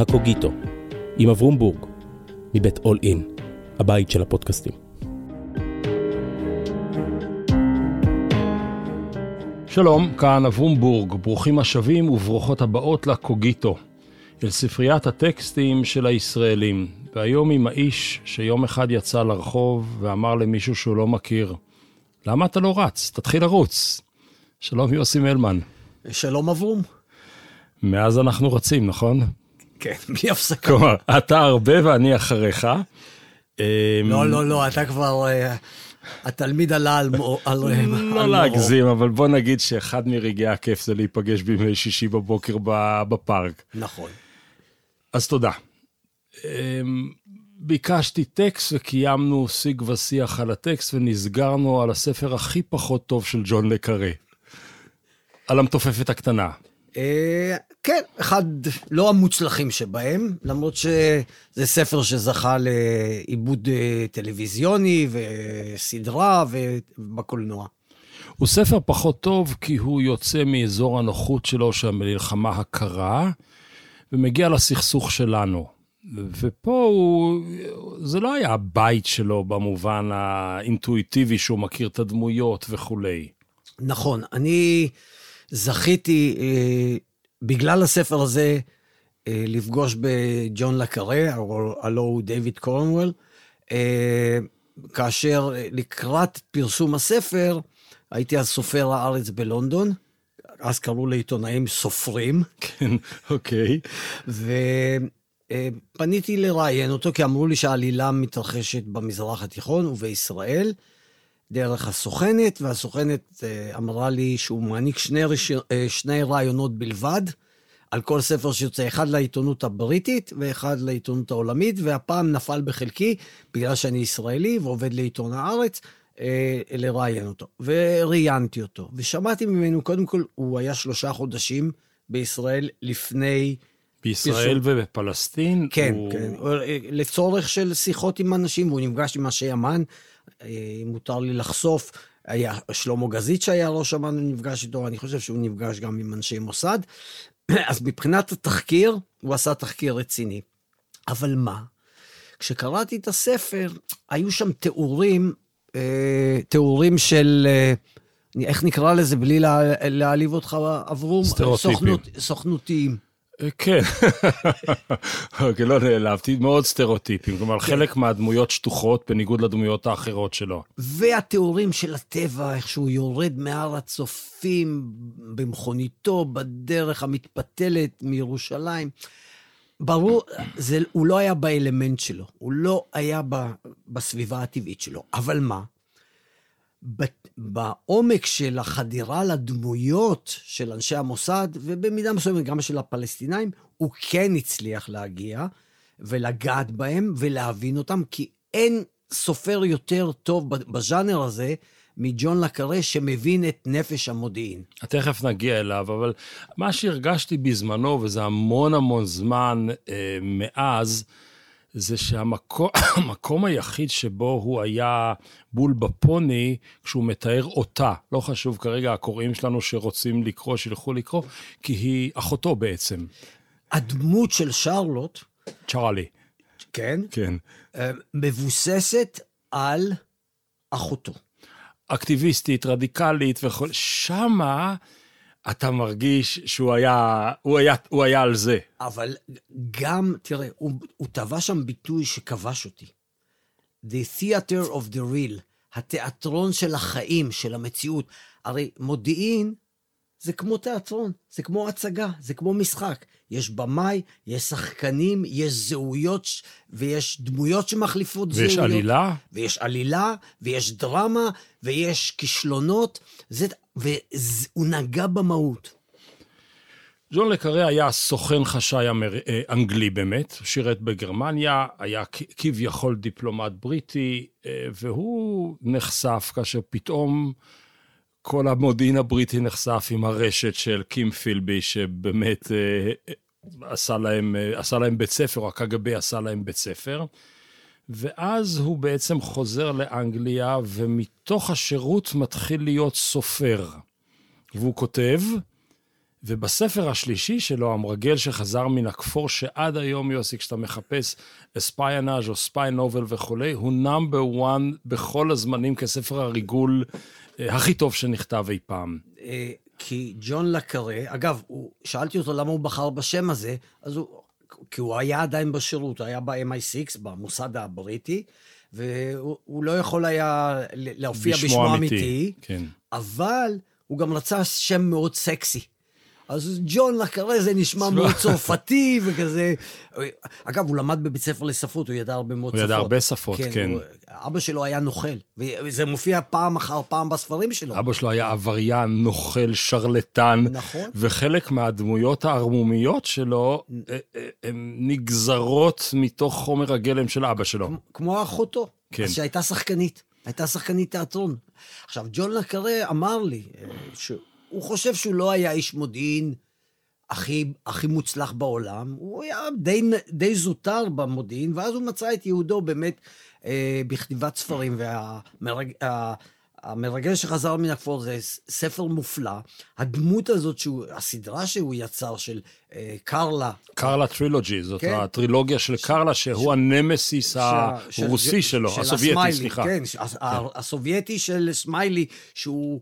הקוגיטו, עם אברום בורג, מבית אול אין, הבית של הפודקאסטים. שלום, כאן אברום בורג, ברוכים השבים וברוכות הבאות לקוגיטו, אל ספריית הטקסטים של הישראלים, והיום עם האיש שיום אחד יצא לרחוב ואמר למישהו שהוא לא מכיר, למה אתה לא רץ? תתחיל לרוץ. שלום יוסי מלמן. שלום אברום. מאז אנחנו רצים, נכון? כן, בלי הפסקה. כלומר, אתה הרבה ואני אחריך. אמ, לא, לא, לא, אתה כבר... אה, התלמיד עלה על... לא להגזים, אבל בוא נגיד שאחד מרגעי הכיף זה להיפגש בימי שישי בבוקר בפארק. נכון. אז תודה. אמ, ביקשתי טקסט וקיימנו שיג ושיח על הטקסט ונסגרנו על הספר הכי פחות טוב של ג'ון לקארה. על המתופפת הקטנה. כן, אחד לא המוצלחים שבהם, למרות שזה ספר שזכה לעיבוד אה, טלוויזיוני וסדרה ובקולנוע. הוא ספר פחות טוב כי הוא יוצא מאזור הנוחות שלו, שהמלחמה הקרה, ומגיע לסכסוך שלנו. ופה הוא, זה לא היה הבית שלו במובן האינטואיטיבי שהוא מכיר את הדמויות וכולי. נכון, אני זכיתי, אה, בגלל הספר הזה, אה, לפגוש בג'ון לקארה, הלו הוא דיוויד קורנוול, אה, כאשר לקראת פרסום הספר, הייתי אז סופר הארץ בלונדון, אז קראו לעיתונאים סופרים. כן, אוקיי. ופניתי לראיין אותו, כי אמרו לי שהעלילה מתרחשת במזרח התיכון ובישראל. דרך הסוכנת, והסוכנת אה, אמרה לי שהוא מעניק שני, רש... אה, שני רעיונות בלבד על כל ספר שיוצא, אחד לעיתונות הבריטית ואחד לעיתונות העולמית, והפעם נפל בחלקי, בגלל שאני ישראלי ועובד לעיתון הארץ, אה, לראיין אותו. וראיינתי אותו, ושמעתי ממנו, קודם כל, הוא היה שלושה חודשים בישראל לפני... בישראל פרסום. ובפלסטין? כן, הוא... כן. לצורך של שיחות עם אנשים, והוא נפגש עם אנשי אמ"ן, אם מותר לי לחשוף, היה שלמה גזית שהיה ראש אמ"ן, נפגש איתו, אני חושב שהוא נפגש גם עם אנשי מוסד. אז מבחינת התחקיר, הוא עשה תחקיר רציני. אבל מה? כשקראתי את הספר, היו שם תיאורים, אה, תיאורים של, אה, איך נקרא לזה בלי להעליב אותך, אברום? סטריאוטיפים. סוכנות, סוכנותיים. כן, אוקיי, לא נעלבתי, מאוד סטריאוטיפים. כלומר, כן. חלק מהדמויות שטוחות בניגוד לדמויות האחרות שלו. והתיאורים של הטבע, איך שהוא יורד מהר הצופים במכוניתו, בדרך המתפתלת מירושלים. ברור, זה, הוא לא היה באלמנט שלו, הוא לא היה ב, בסביבה הטבעית שלו. אבל מה? בעומק של החדירה לדמויות של אנשי המוסד, ובמידה מסוימת גם של הפלסטינאים, הוא כן הצליח להגיע ולגעת בהם ולהבין אותם, כי אין סופר יותר טוב בז'אנר הזה מג'ון לקארה שמבין את נפש המודיעין. תכף נגיע אליו, אבל מה שהרגשתי בזמנו, וזה המון המון זמן אה, מאז, זה שהמקום היחיד שבו הוא היה בול בפוני, כשהוא מתאר אותה, לא חשוב כרגע הקוראים שלנו שרוצים לקרוא, שילכו לקרוא, כי היא אחותו בעצם. הדמות של שרלוט... צ'רלי. כן? כן. אה, מבוססת על אחותו. אקטיביסטית, רדיקלית וכל... שמה... אתה מרגיש שהוא היה, הוא היה, הוא היה על זה. אבל גם, תראה, הוא, הוא טבע שם ביטוי שכבש אותי. The theater of the real, התיאטרון של החיים, של המציאות. הרי מודיעין זה כמו תיאטרון, זה כמו הצגה, זה כמו משחק. יש במאי, יש שחקנים, יש זהויות ויש דמויות שמחליפות ויש זהויות. ויש עלילה. ויש עלילה, ויש דרמה, ויש כישלונות, זה, והוא נגע במהות. ג'ון לקארה היה סוכן חשאי אמר... אה, אנגלי באמת, שירת בגרמניה, היה כביכול דיפלומט בריטי, אה, והוא נחשף כאשר פתאום כל המודיעין הבריטי נחשף עם הרשת של קים פילבי, שבאמת אה, עשה להם, עשה להם בית ספר, או הקג"ב עשה להם בית ספר. ואז הוא בעצם חוזר לאנגליה, ומתוך השירות מתחיל להיות סופר. והוא כותב, ובספר השלישי שלו, המרגל שחזר מן הכפור, שעד היום, יוסי, כשאתה מחפש espionage או spy novel וכולי, הוא number one בכל הזמנים כספר הריגול אה, הכי טוב שנכתב אי פעם. אה, כי ג'ון לקארה, אגב, הוא, שאלתי אותו למה הוא בחר בשם הזה, אז הוא, כי הוא היה עדיין בשירות, הוא היה ב-MI6, במוסד הבריטי, והוא לא יכול היה להופיע בשמו אמיתי, כן. אבל הוא גם רצה שם מאוד סקסי. אז ג'ון לקרה זה נשמע מאוד צרפתי וכזה. אגב, הוא למד בבית ספר לשפות, הוא ידע הרבה מאוד שפות. הוא ידע הרבה שפות, כן. כן. הוא, אבא שלו היה נוכל, וזה מופיע פעם אחר פעם בספרים שלו. אבא שלו היה עבריין, נוכל, שרלטן. נכון. וחלק מהדמויות הערמומיות שלו, אה, אה, הן נגזרות מתוך חומר הגלם של אבא שלו. כמו אחותו, כן. שהייתה שחקנית. הייתה שחקנית תיאטרון. עכשיו, ג'ון לקרה אמר לי, אה, הוא חושב שהוא לא היה איש מודיעין הכי, הכי מוצלח בעולם, הוא היה די, די זוטר במודיעין, ואז הוא מצא את יהודו באמת אה, בכתיבת ספרים, והמרג... שחזר מן הכפור זה ספר מופלא. הדמות הזאת, שהוא, הסדרה שהוא יצר של אה, קרלה. Karla trilogy, זאת כן? הטרילוגיה של קרלה, שהוא ש... הנמסיס ש... הרוסי ש... שלו, של הסובייטי, הסמיילי, סליחה. כן, כן. הסובייטי של סמיילי, שהוא...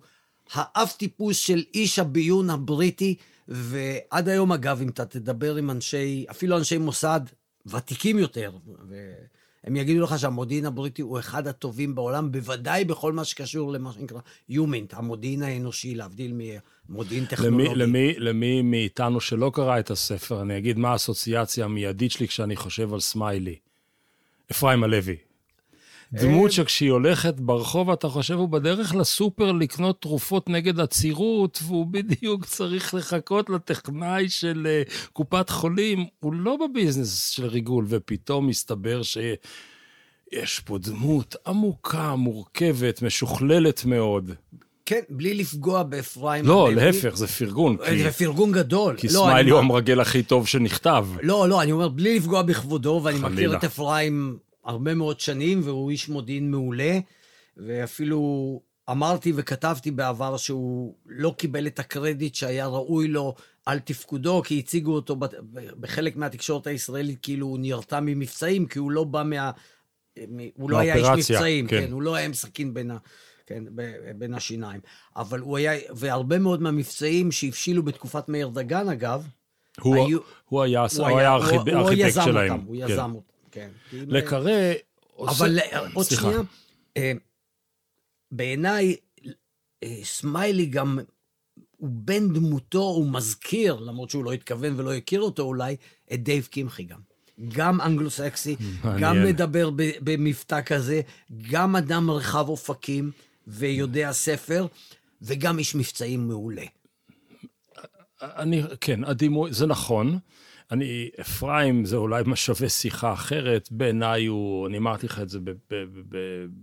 האב טיפוס של איש הביון הבריטי, ועד היום, אגב, אם אתה תדבר עם אנשי, אפילו אנשי מוסד ותיקים יותר, והם יגידו לך שהמודיעין הבריטי הוא אחד הטובים בעולם, בוודאי בכל מה שקשור למה שנקרא יומינט, המודיעין האנושי, להבדיל ממודיעין טכנולוגי. למי, למי, למי מאיתנו שלא קרא את הספר, אני אגיד מה האסוציאציה המיידית שלי כשאני חושב על סמיילי. אפרים הלוי. דמות שכשהיא הולכת ברחוב, אתה חושב, הוא בדרך לסופר לקנות תרופות נגד עצירות, והוא בדיוק צריך לחכות לטכנאי של אה, קופת חולים. הוא לא בביזנס של ריגול, ופתאום מסתבר שיש פה דמות עמוקה, מורכבת, משוכללת מאוד. כן, בלי לפגוע באפרים. לא, להפך, זה פרגון. כי... זה פרגון גדול. כי לא, סמיילי הוא המרגל הכי טוב שנכתב. לא, לא, אני אומר, בלי לפגוע בכבודו, ואני חלילה. מכיר את אפרים הרבה מאוד שנים, והוא איש מודיעין מעולה, ואפילו אמרתי וכתבתי בעבר שהוא לא קיבל את הקרדיט שהיה ראוי לו על תפקודו, כי הציגו אותו בחלק מהתקשורת הישראלית כאילו הוא נרתע ממבצעים, כי הוא לא בא מה... הוא לא היה איש מבצעים, כן. כן, הוא לא היה עם סכין בין, ה, כן, בין השיניים. אבל הוא היה, והרבה מאוד מהמבצעים שהבשילו בתקופת מאיר דגן, אגב, הוא, היו, הוא היה, הוא היה הארכיטקט שלהם. אותם, הוא יזם כן. אותם. כן. לקרא... אבל עוד שנייה, אה, בעיניי, אה, סמיילי גם, הוא בן דמותו, הוא מזכיר, למרות שהוא לא התכוון ולא הכיר אותו אולי, את דייב קמחי גם. גם אנגלו-סקסי, גם מדבר במבטא כזה, גם אדם רחב אופקים ויודע ספר, וגם איש מבצעים מעולה. אני, כן, הדימוי, זה נכון. אני, אפרים, זה אולי מה שווה שיחה אחרת, בעיניי הוא, אני אמרתי לך את זה ב, ב, ב, ב,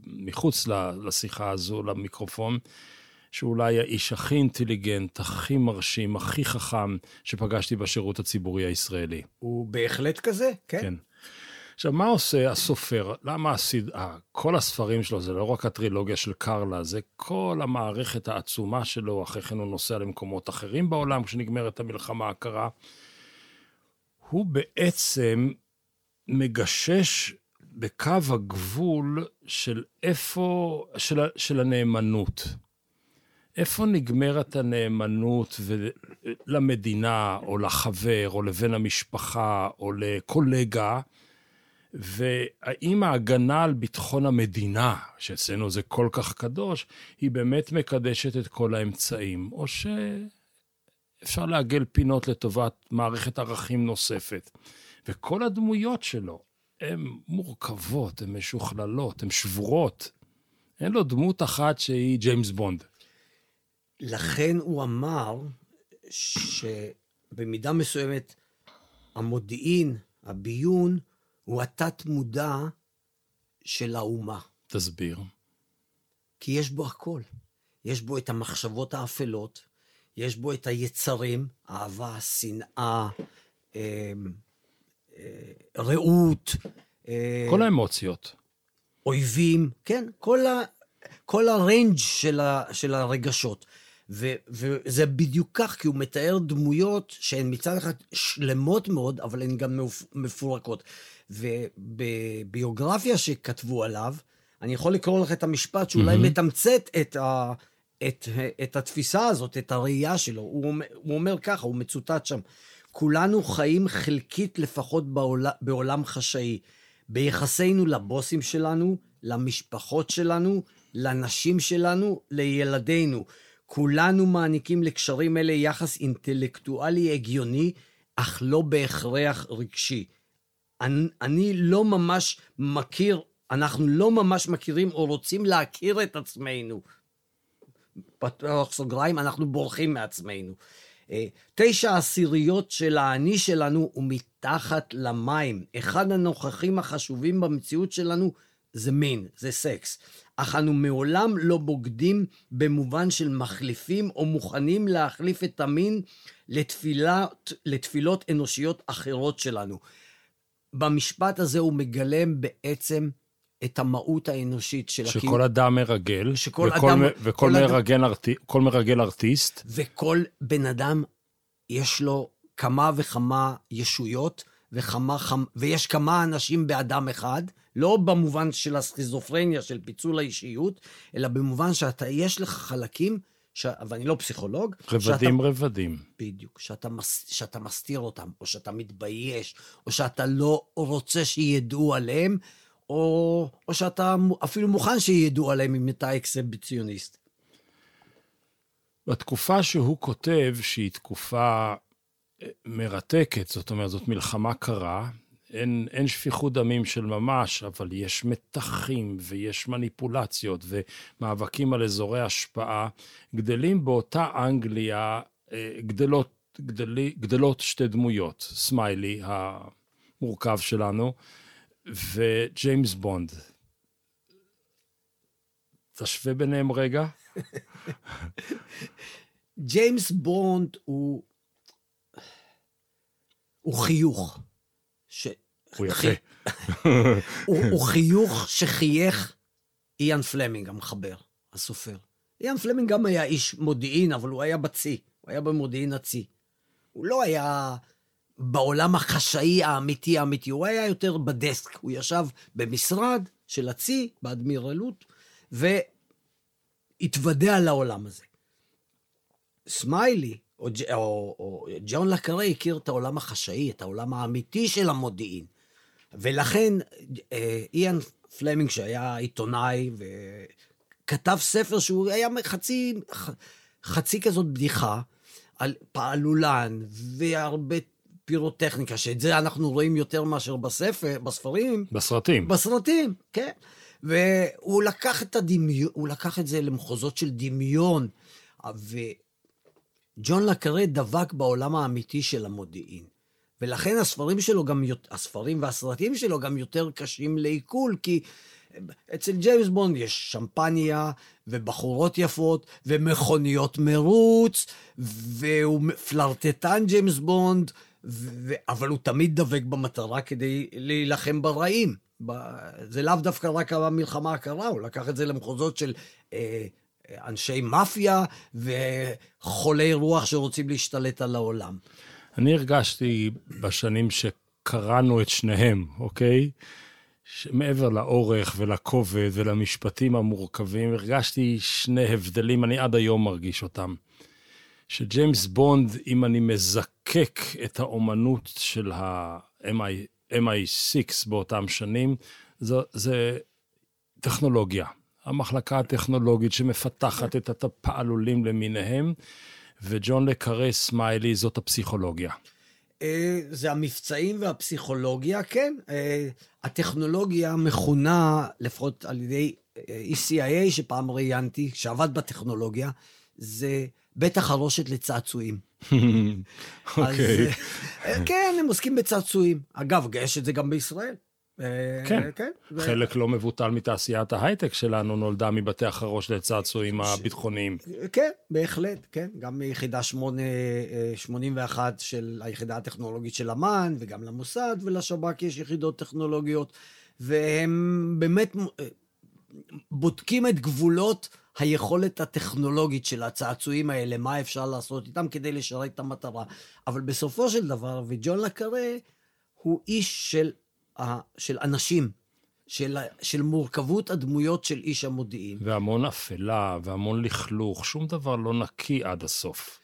מחוץ לשיחה הזו, למיקרופון, שאולי האיש הכי אינטליגנט, הכי מרשים, הכי חכם שפגשתי בשירות הציבורי הישראלי. הוא בהחלט כזה, כן. כן. עכשיו, מה עושה הסופר? למה הסד... כל הספרים שלו, זה לא רק הטרילוגיה של קרלה, זה כל המערכת העצומה שלו, אחרי כן הוא נוסע למקומות אחרים בעולם כשנגמרת המלחמה הקרה. הוא בעצם מגשש בקו הגבול של איפה, של, של הנאמנות. איפה נגמרת הנאמנות למדינה, או לחבר, או לבן המשפחה, או לקולגה, והאם ההגנה על ביטחון המדינה, שאצלנו זה כל כך קדוש, היא באמת מקדשת את כל האמצעים, או ש... אפשר לעגל פינות לטובת מערכת ערכים נוספת. וכל הדמויות שלו הן מורכבות, הן משוכללות, הן שבורות. אין לו דמות אחת שהיא ג'יימס בונד. לכן הוא אמר שבמידה מסוימת המודיעין, הביון, הוא התת-מודע של האומה. תסביר. כי יש בו הכל. יש בו את המחשבות האפלות, יש בו את היצרים, אהבה, שנאה, אה, אה, רעות. אה, כל האמוציות. אויבים, כן, כל, ה, כל הריינג' של, ה, של הרגשות. ו, וזה בדיוק כך, כי הוא מתאר דמויות שהן מצד אחד שלמות מאוד, אבל הן גם מפורקות. ובביוגרפיה שכתבו עליו, אני יכול לקרוא לך את המשפט שאולי mm-hmm. מתמצת את, ה, את, את התפיסה הזאת, את הראייה שלו. הוא, הוא אומר ככה, הוא מצוטט שם, כולנו חיים חלקית לפחות בעול, בעולם חשאי. ביחסינו לבוסים שלנו, למשפחות שלנו, לנשים שלנו, לילדינו. כולנו מעניקים לקשרים אלה יחס אינטלקטואלי הגיוני, אך לא בהכרח רגשי. אני, אני לא ממש מכיר, אנחנו לא ממש מכירים או רוצים להכיר את עצמנו. פתוח סוגריים, אנחנו בורחים מעצמנו. אה, תשע עשיריות של האני שלנו הוא מתחת למים. אחד הנוכחים החשובים במציאות שלנו זה מין, זה סקס. אך אנו מעולם לא בוגדים במובן של מחליפים או מוכנים להחליף את המין לתפילת, לתפילות אנושיות אחרות שלנו. במשפט הזה הוא מגלם בעצם את המהות האנושית של הקיום. שכל אדם מרגל, שכל וכל, אדם, וכל מרגל, אדם, ארטי, כל מרגל ארטיסט. וכל בן אדם יש לו כמה וכמה ישויות, וכמה, ויש כמה אנשים באדם אחד, לא במובן של הסכיזופרניה, של פיצול האישיות, אלא במובן שאתה, יש לך חלקים, ש... ואני לא פסיכולוג. רבדים שאתה, רבדים. בדיוק. שאתה, מס, שאתה מסתיר אותם, או שאתה מתבייש, או שאתה לא רוצה שידעו עליהם, או, או שאתה אפילו מוכן שידעו עליהם אם אתה אקסביציוניסט. בתקופה שהוא כותב, שהיא תקופה אה, מרתקת, זאת אומרת, זאת מלחמה קרה, אין, אין שפיכות דמים של ממש, אבל יש מתחים ויש מניפולציות ומאבקים על אזורי השפעה, גדלים באותה אנגליה, אה, גדלות, גדלי, גדלות שתי דמויות, סמיילי המורכב שלנו, וג'יימס בונד. תשווה ביניהם רגע. ג'יימס בונד הוא... הוא חיוך. ש... הוא יפה. הוא, הוא חיוך שחייך איאן פלמינג, המחבר, הסופר. איאן פלמינג גם היה איש מודיעין, אבל הוא היה בצי. הוא היה במודיעין הצי. הוא לא היה בעולם החשאי האמיתי האמיתי, הוא היה יותר בדסק. הוא ישב במשרד של הצי, באדמירלות, והתוודע לעולם הזה. סמיילי, או, או, או ג'ון לה קארה הכיר את העולם החשאי, את העולם האמיתי של המודיעין. ולכן אה, איאן פלמינג, שהיה עיתונאי וכתב ספר שהוא היה חצי, חצי כזאת בדיחה, על פעלולן והרבה פירוטכניקה, שאת זה אנחנו רואים יותר מאשר בספר, בספרים. בסרטים. בסרטים, כן. והוא לקח את הדמיון, הוא לקח את זה למחוזות של דמיון. וג'ון לקרה דבק בעולם האמיתי של המודיעין. ולכן הספרים שלו גם, הספרים והסרטים שלו גם יותר קשים לעיכול, כי אצל ג'יימס בונד יש שמפניה, ובחורות יפות, ומכוניות מרוץ, והוא פלרטטן ג'יימס בונד, ו... אבל הוא תמיד דבק במטרה כדי להילחם ברעים. זה לאו דווקא רק המלחמה הקרה, הוא לקח את זה למחוזות של אה, אנשי מאפיה וחולי רוח שרוצים להשתלט על העולם. אני הרגשתי בשנים שקראנו את שניהם, אוקיי? שמעבר לאורך ולכובד ולמשפטים המורכבים, הרגשתי שני הבדלים, אני עד היום מרגיש אותם. שג'יימס בונד, אם אני מזקק את האומנות של ה-MI6 באותם שנים, זה, זה טכנולוגיה. המחלקה הטכנולוגית שמפתחת את הפעלולים למיניהם, וג'ון לקארה סמיילי זאת הפסיכולוגיה. אה, זה המבצעים והפסיכולוגיה, כן. אה, הטכנולוגיה מכונה, לפחות על ידי אה, ECIA, שפעם ראיינתי, שעבד בטכנולוגיה, זה בית החרושת לצעצועים. אוקיי. כן, הם עוסקים בצעצועים. אגב, יש את זה גם בישראל. אה, כן, כן. חלק לא מבוטל מתעשיית ההייטק שלנו נולדה מבתי החרוש לצעצועים הביטחוניים. כן, בהחלט, כן. גם מיחידה 81 אה, של היחידה הטכנולוגית של אמ"ן, וגם למוסד ולשב"כ יש יחידות טכנולוגיות, והם באמת בודקים את גבולות היכולת הטכנולוגית של הצעצועים האלה, מה אפשר לעשות איתם כדי לשרת את המטרה. אבל בסופו של דבר, וג'ון לקרה הוא איש של, של אנשים, של, של מורכבות הדמויות של איש המודיעין. והמון אפלה, והמון לכלוך, שום דבר לא נקי עד הסוף.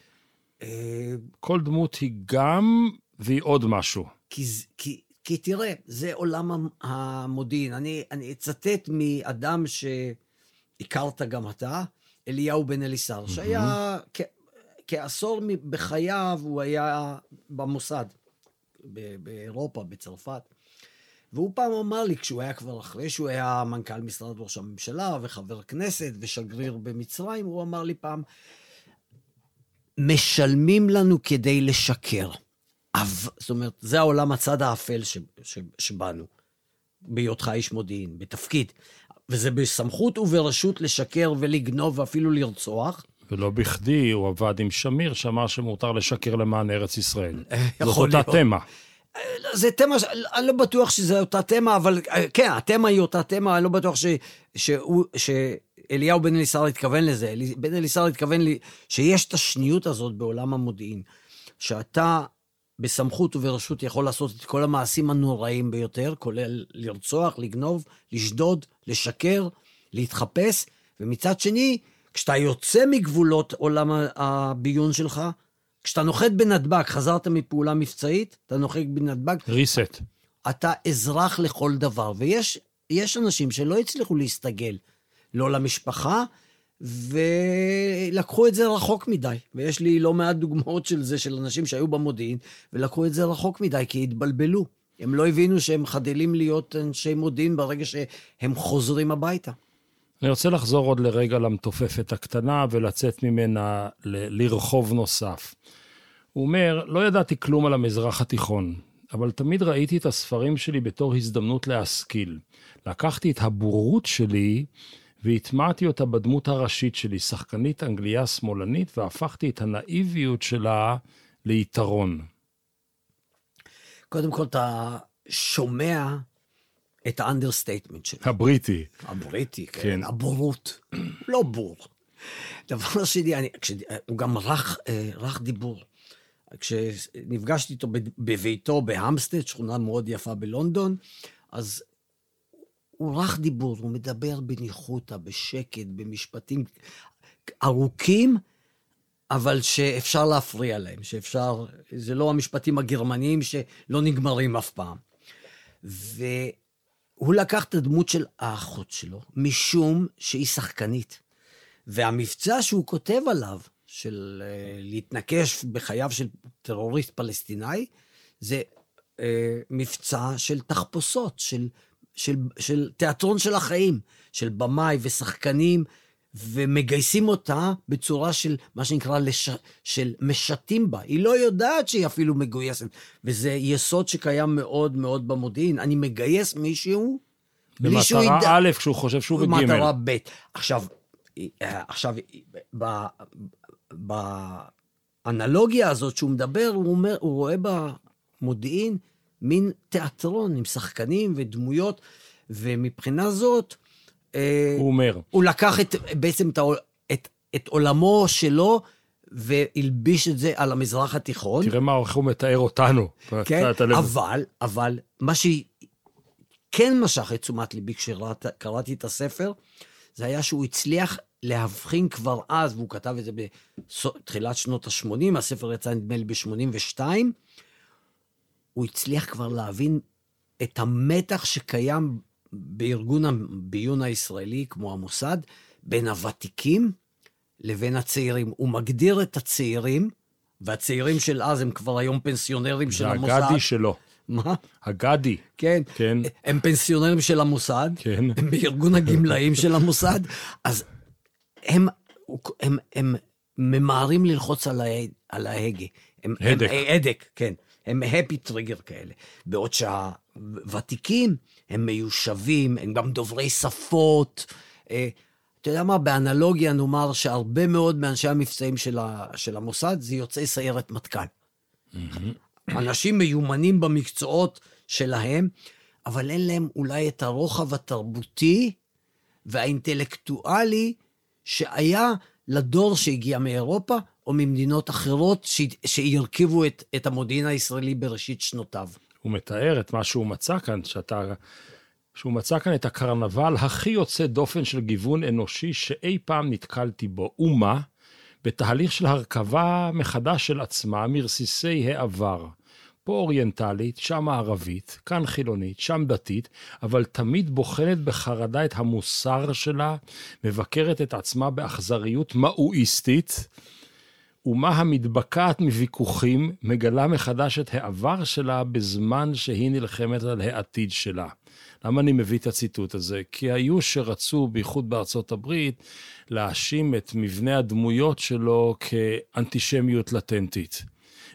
אה, כל דמות היא גם והיא עוד משהו. כי, כי, כי תראה, זה עולם המודיעין. אני, אני אצטט מאדם שהכרת גם אתה, אליהו בן אליסר, שהיה כ, כעשור בחייו, הוא היה במוסד, באירופה, בצרפת. והוא פעם אמר לי, כשהוא היה כבר אחרי שהוא היה מנכ"ל משרד ראש הממשלה וחבר כנסת ושגריר במצרים, הוא אמר לי פעם, משלמים לנו כדי לשקר. זאת אומרת, זה העולם הצד האפל ש, ש, שבנו, בהיותך איש מודיעין, בתפקיד. וזה בסמכות וברשות לשקר ולגנוב ואפילו לרצוח. ולא בכדי הוא עבד עם שמיר, שאמר שמותר לשקר למען ארץ ישראל. זאת אותה תמה. זה תמה, אני לא בטוח שזה אותה תמה, אבל כן, התמה היא אותה תמה, אני לא בטוח ש, שהוא, שאליהו בן אליסר התכוון לזה. בן אליסר התכוון לי שיש את השניות הזאת בעולם המודיעין, שאתה בסמכות וברשות יכול לעשות את כל המעשים הנוראים ביותר, כולל לרצוח, לגנוב, לשדוד, לשקר, להתחפש, ומצד שני, כשאתה יוצא מגבולות עולם הביון שלך, כשאתה נוחת בנתב"ג, חזרת מפעולה מבצעית, אתה נוחת בנתב"ג. ריסט. אתה אזרח לכל דבר, ויש אנשים שלא הצליחו להסתגל, לא למשפחה, ולקחו את זה רחוק מדי. ויש לי לא מעט דוגמאות של זה, של אנשים שהיו במודיעין, ולקחו את זה רחוק מדי, כי התבלבלו. הם לא הבינו שהם חדלים להיות אנשי מודיעין ברגע שהם חוזרים הביתה. אני רוצה לחזור עוד לרגע למתופפת הקטנה ולצאת ממנה ל- לרחוב נוסף. הוא אומר, לא ידעתי כלום על המזרח התיכון, אבל תמיד ראיתי את הספרים שלי בתור הזדמנות להשכיל. לקחתי את הבורות שלי והטמעתי אותה בדמות הראשית שלי, שחקנית אנגליה שמאלנית, והפכתי את הנאיביות שלה ליתרון. קודם כל, אתה שומע את ה understatement שלו. הבריטי. הבריטי, כן. כן. הבורות. לא בור. דבר שני, אני, כש, הוא גם רך, אה, רך דיבור. כשנפגשתי איתו בביתו בהמסטד, שכונה מאוד יפה בלונדון, אז הוא רך דיבור, הוא מדבר בניחותא, בשקט, במשפטים ארוכים, אבל שאפשר להפריע להם, שאפשר, זה לא המשפטים הגרמניים שלא נגמרים אף פעם. והוא לקח את הדמות של האחות שלו, משום שהיא שחקנית. והמבצע שהוא כותב עליו, של uh, להתנקש בחייו של טרוריסט פלסטיני, זה uh, מבצע של תחפושות, של של, של תיאטרון של החיים, של במאי ושחקנים, ומגייסים אותה בצורה של מה שנקרא, לש... של משתים בה. היא לא יודעת שהיא אפילו מגויסת, וזה יסוד שקיים מאוד מאוד במודיעין. אני מגייס מישהו, בלי שהוא ידע... במטרה א', כשהוא חושב שהוא בגימל. במטרה ב'. עכשיו, עכשיו, באנלוגיה הזאת שהוא מדבר, הוא, אומר, הוא רואה במודיעין מין תיאטרון עם שחקנים ודמויות, ומבחינה זאת... אה, הוא אומר. הוא לקח את, בעצם את, את, את עולמו שלו, והלביש את זה על המזרח התיכון. תראה מה איך הוא מתאר אותנו. כן, אבל, אבל, מה שכן משך את תשומת ליבי כשקראתי את הספר, זה היה שהוא הצליח להבחין כבר אז, והוא כתב את זה בתחילת שנות ה-80, הספר יצא נדמה לי ב-82, הוא הצליח כבר להבין את המתח שקיים בארגון הביון הישראלי, כמו המוסד, בין הוותיקים לבין הצעירים. הוא מגדיר את הצעירים, והצעירים של אז הם כבר היום פנסיונרים של המוסד. זה הגדי שלו. מה? הגדי. כן. כן. הם פנסיונרים של המוסד. כן. הם בארגון הגמלאים של המוסד. אז הם, הם, הם ממהרים ללחוץ על ההגה. הם, הדק. הם, הדק, כן. הם הפי טריגר כאלה. בעוד שהוותיקים הם מיושבים, הם גם דוברי שפות. אה, אתה יודע מה, באנלוגיה נאמר שהרבה מאוד מאנשי המבצעים של, ה, של המוסד זה יוצאי סיירת מטכ"ל. Mm-hmm. אנשים מיומנים במקצועות שלהם, אבל אין להם אולי את הרוחב התרבותי והאינטלקטואלי שהיה לדור שהגיע מאירופה או ממדינות אחרות שהרכיבו את, את המודיעין הישראלי בראשית שנותיו. הוא מתאר את מה שהוא מצא כאן, שאתה... שהוא מצא כאן את הקרנבל הכי יוצא דופן של גיוון אנושי שאי פעם נתקלתי בו. ומה? בתהליך של הרכבה מחדש של עצמה מרסיסי העבר. פה אוריינטלית, שם ערבית, כאן חילונית, שם דתית, אבל תמיד בוחנת בחרדה את המוסר שלה, מבקרת את עצמה באכזריות מאואיסטית, ומה המתבקעת מוויכוחים, מגלה מחדש את העבר שלה בזמן שהיא נלחמת על העתיד שלה. למה אני מביא את הציטוט הזה? כי היו שרצו, בייחוד בארצות הברית, להאשים את מבנה הדמויות שלו כאנטישמיות לטנטית.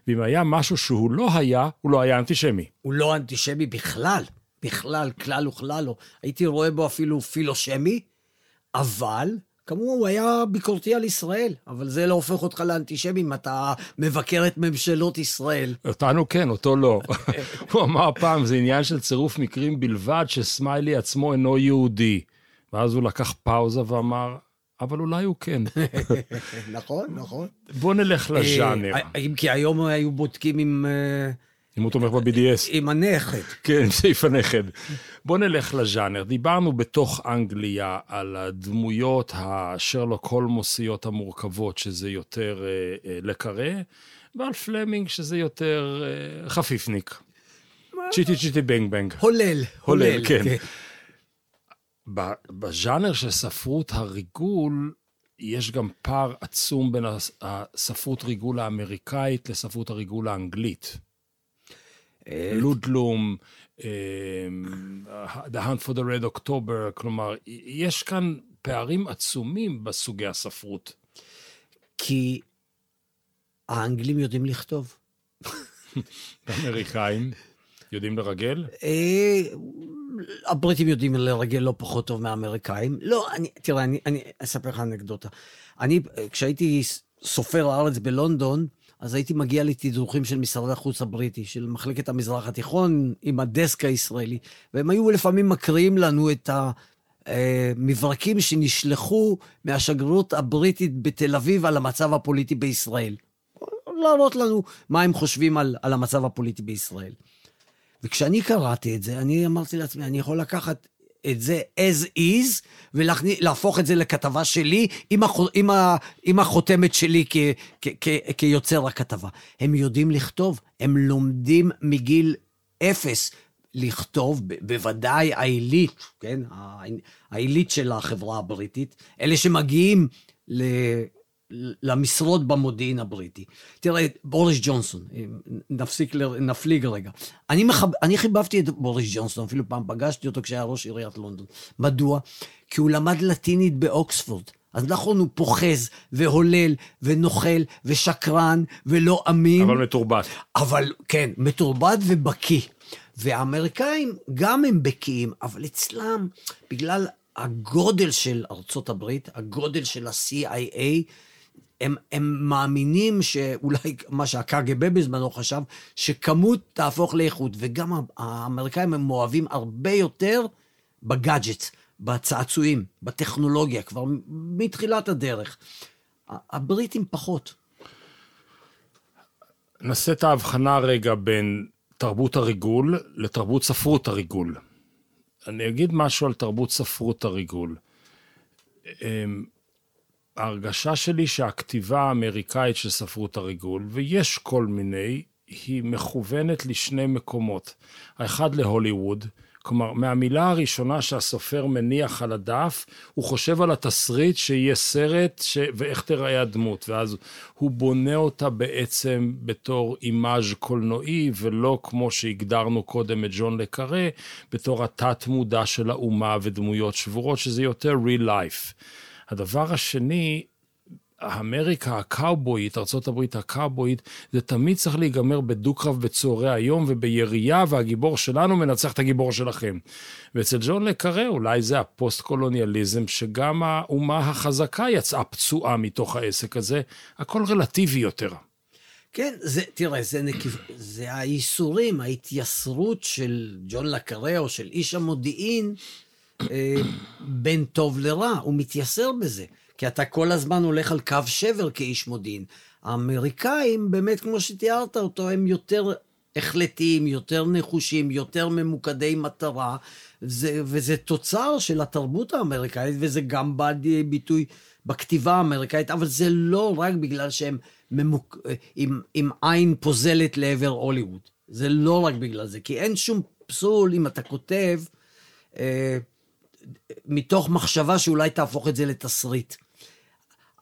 ואם היה משהו שהוא לא היה, הוא לא היה אנטישמי. הוא לא אנטישמי בכלל, בכלל, כלל וכלל לא. הייתי רואה בו אפילו פילושמי, אבל כמובן הוא היה ביקורתי על ישראל, אבל זה לא הופך אותך לאנטישמי אם אתה מבקר את ממשלות ישראל. אותנו כן, אותו לא. הוא אמר פעם, זה עניין של צירוף מקרים בלבד שסמיילי עצמו אינו יהודי. ואז הוא לקח פאוזה ואמר, אבל אולי הוא כן. נכון, נכון. בוא נלך אה, לז'אנר. אם כי היום היו בודקים עם... אם הוא תומך ב-BDS. עם הנכד. כן, סעיף הנכד. בוא נלך לז'אנר. דיברנו בתוך אנגליה על הדמויות השרלוק הולמוסיות המורכבות, שזה יותר אה, אה, לקרא, ועל פלמינג, שזה יותר אה, חפיפניק. Chitty Chitty Bang Bang. הולל. הולל, כן. כן. בז'אנר של ספרות הריגול, יש גם פער עצום בין הספרות ריגול האמריקאית לספרות הריגול האנגלית. לודלום, אה, The Hunt for the Red October, כלומר, יש כאן פערים עצומים בסוגי הספרות. כי האנגלים יודעים לכתוב. האמריקאים יודעים לרגל? אה, הבריטים יודעים לרגל לא פחות טוב מהאמריקאים. לא, אני, תראה, אני, אני אספר לך אנקדוטה. אני, כשהייתי סופר הארץ בלונדון, אז הייתי מגיע לתדרוכים של משרד החוץ הבריטי, של מחלקת המזרח התיכון, עם הדסק הישראלי, והם היו לפעמים מקריאים לנו את המברקים שנשלחו מהשגרירות הבריטית בתל אביב על המצב הפוליטי בישראל. להראות לנו מה הם חושבים על, על המצב הפוליטי בישראל. וכשאני קראתי את זה, אני אמרתי לעצמי, אני יכול לקחת את זה as is, ולהפוך את זה לכתבה שלי עם, הח, עם, ה, עם החותמת שלי כ, כ, כ, כיוצר הכתבה. הם יודעים לכתוב, הם לומדים מגיל אפס לכתוב, בוודאי העילית, כן? העילית של החברה הבריטית, אלה שמגיעים. למשרות במודיעין הבריטי. תראה, בוריס ג'ונסון, נפסיק, נפליג רגע. אני, מחב, אני חיבבתי את בוריס ג'ונסון, אפילו פעם פגשתי אותו כשהיה ראש עיריית לונדון. מדוע? כי הוא למד לטינית באוקספורד. אז נכון, הוא פוחז, והולל, ונוכל, ושקרן, ולא אמין. אבל מתורבת. אבל, כן, מתורבת ובקיא. והאמריקאים גם הם בקיאים, אבל אצלם, בגלל הגודל של ארצות הברית, הגודל של ה-CIA, הם, הם מאמינים שאולי מה שהקג"ב בזמנו חשב, שכמות תהפוך לאיכות, וגם האמריקאים הם אוהבים הרבה יותר בגאדג'ט, בצעצועים, בטכנולוגיה, כבר מתחילת הדרך. הבריטים פחות. נעשה את ההבחנה רגע בין תרבות הריגול לתרבות ספרות הריגול. אני אגיד משהו על תרבות ספרות הריגול. ההרגשה שלי שהכתיבה האמריקאית של ספרות הריגול, ויש כל מיני, היא מכוונת לשני מקומות. האחד להוליווד, כלומר, מהמילה הראשונה שהסופר מניח על הדף, הוא חושב על התסריט שיהיה סרט ש... ואיך תראה הדמות, ואז הוא בונה אותה בעצם בתור אימאז' קולנועי, ולא כמו שהגדרנו קודם את ג'ון לקארה, בתור התת-מודע של האומה ודמויות שבורות, שזה יותר real life. הדבר השני, אמריקה הקאובויית, ארה"ב הקאובויית, זה תמיד צריך להיגמר בדו-קרב בצהרי היום ובירייה, והגיבור שלנו מנצח את הגיבור שלכם. ואצל ג'ון לקארה אולי זה הפוסט-קולוניאליזם, שגם האומה החזקה יצאה פצועה מתוך העסק הזה, הכל רלטיבי יותר. כן, זה, תראה, זה, נקיב, זה הייסורים, ההתייסרות של ג'ון לקארה או של איש המודיעין, בין טוב לרע, הוא מתייסר בזה. כי אתה כל הזמן הולך על קו שבר כאיש מודיעין. האמריקאים, באמת, כמו שתיארת אותו, הם יותר החלטיים, יותר נחושים, יותר ממוקדי מטרה, זה, וזה תוצר של התרבות האמריקאית, וזה גם בא ביטוי בכתיבה האמריקאית, אבל זה לא רק בגלל שהם ממוק... עם, עם עין פוזלת לעבר הוליווד. זה לא רק בגלל זה, כי אין שום פסול אם אתה כותב אה, מתוך מחשבה שאולי תהפוך את זה לתסריט.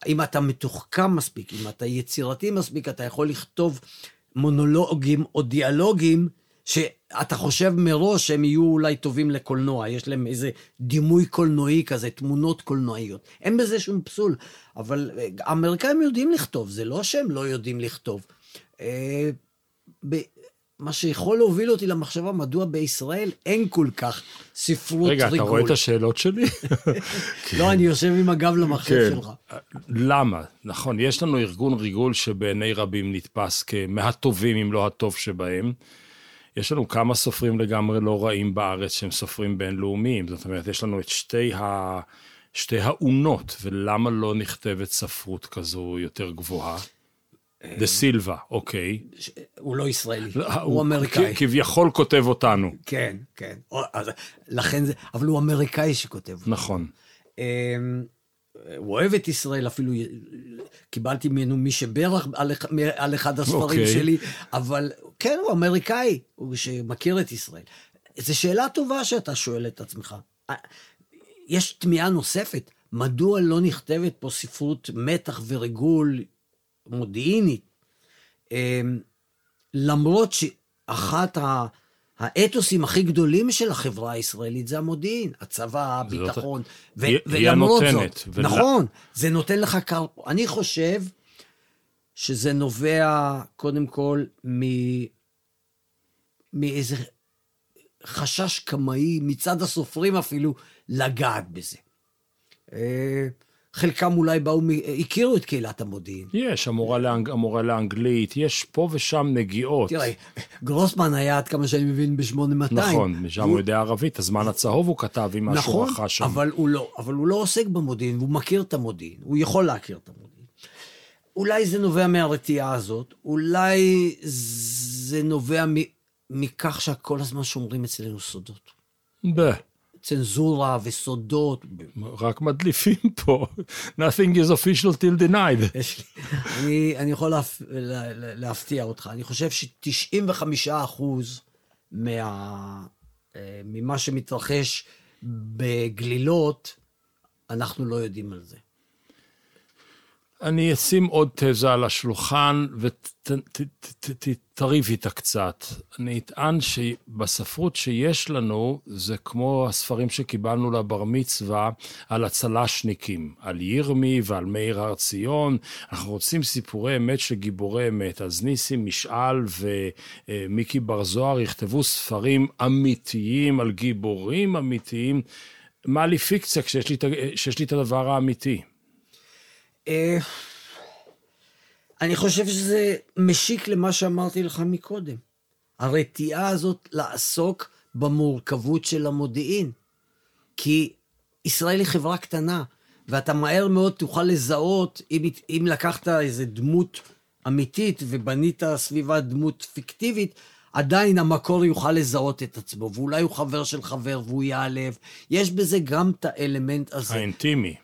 אם אתה מתוחכם מספיק, אם אתה יצירתי מספיק, אתה יכול לכתוב מונולוגים או דיאלוגים שאתה חושב מראש שהם יהיו אולי טובים לקולנוע, יש להם איזה דימוי קולנועי כזה, תמונות קולנועיות. אין בזה שום פסול, אבל אה, האמריקאים יודעים לכתוב, זה לא שהם לא יודעים לכתוב. מה שיכול להוביל אותי למחשבה מדוע בישראל אין כל כך ספרות רגע, ריגול. רגע, אתה רואה את השאלות שלי? לא, אני יושב עם הגב למחשב כן. שלך. למה? נכון, יש לנו ארגון ריגול שבעיני רבים נתפס כמהטובים, אם לא הטוב שבהם. יש לנו כמה סופרים לגמרי לא רעים בארץ שהם סופרים בינלאומיים. זאת אומרת, יש לנו את שתי, ה... שתי האונות, ולמה לא נכתבת ספרות כזו יותר גבוהה? דה סילבה, אוקיי. הוא לא ישראלי, לא, הוא אמריקאי. כביכול כותב אותנו. כן, כן. לכן זה, אבל הוא אמריקאי שכותב. נכון. אמ, הוא אוהב את ישראל, אפילו קיבלתי ממנו מי שברך על, על אחד הספרים אוקיי. שלי, אבל כן, הוא אמריקאי, הוא שמכיר את ישראל. זו שאלה טובה שאתה שואל את עצמך. יש תמיהה נוספת, מדוע לא נכתבת פה ספרות מתח וריגול מודיעינית? אמ, למרות שאחת ה... האתוסים הכי גדולים של החברה הישראלית זה המודיעין, הצבא, זאת- הביטחון. ו- היא- היא ולמרות הנותנת, זאת, ולה- נכון, זה נותן לך קר... אני חושב שזה נובע קודם כל מ... מאיזה חשש קמאי מצד הסופרים אפילו לגעת בזה. חלקם אולי באו, הכירו את קהילת המודיעין. יש, המורה, לאנג... המורה לאנגלית, יש פה ושם נגיעות. תראה, גרוסמן היה, עד כמה שאני מבין, ב-8200. נכון, משם הוא יודע ערבית, הזמן הצהוב הוא כתב עם משהו נכון, רכש שם. אבל הוא, לא, אבל הוא לא עוסק במודיעין, והוא מכיר את המודיעין, הוא יכול להכיר את המודיעין. אולי זה נובע מהרתיעה הזאת, אולי זה נובע מ, מכך שכל הזמן שומרים אצלנו סודות. ב... צנזורה וסודות. רק מדליפים פה. Nothing is official till denied. אני, אני יכול להפ, לה, לה- להפתיע אותך, אני חושב ש-95 אחוז מה, אה, ממה שמתרחש בגלילות, אנחנו לא יודעים על זה. אני אשים עוד תזה על השולחן ותריב איתה קצת. אני אטען שבספרות שיש לנו, זה כמו הספרים שקיבלנו לבר מצווה על הצל"שניקים, על ירמי ועל מאיר הר ציון. אנחנו רוצים סיפורי אמת של גיבורי אמת. אז ניסים משעל ומיקי בר זוהר יכתבו ספרים אמיתיים על גיבורים אמיתיים. מה לי פיקציה כשיש לי, כשיש לי את הדבר האמיתי? אה, אני חושב שזה משיק למה שאמרתי לך מקודם. הרתיעה הזאת לעסוק במורכבות של המודיעין. כי ישראל היא חברה קטנה, ואתה מהר מאוד תוכל לזהות, אם, אם לקחת איזה דמות אמיתית ובנית סביבה דמות פיקטיבית, עדיין המקור יוכל לזהות את עצמו, ואולי הוא חבר של חבר והוא ייעלב. יש בזה גם את האלמנט הזה. האינטימי,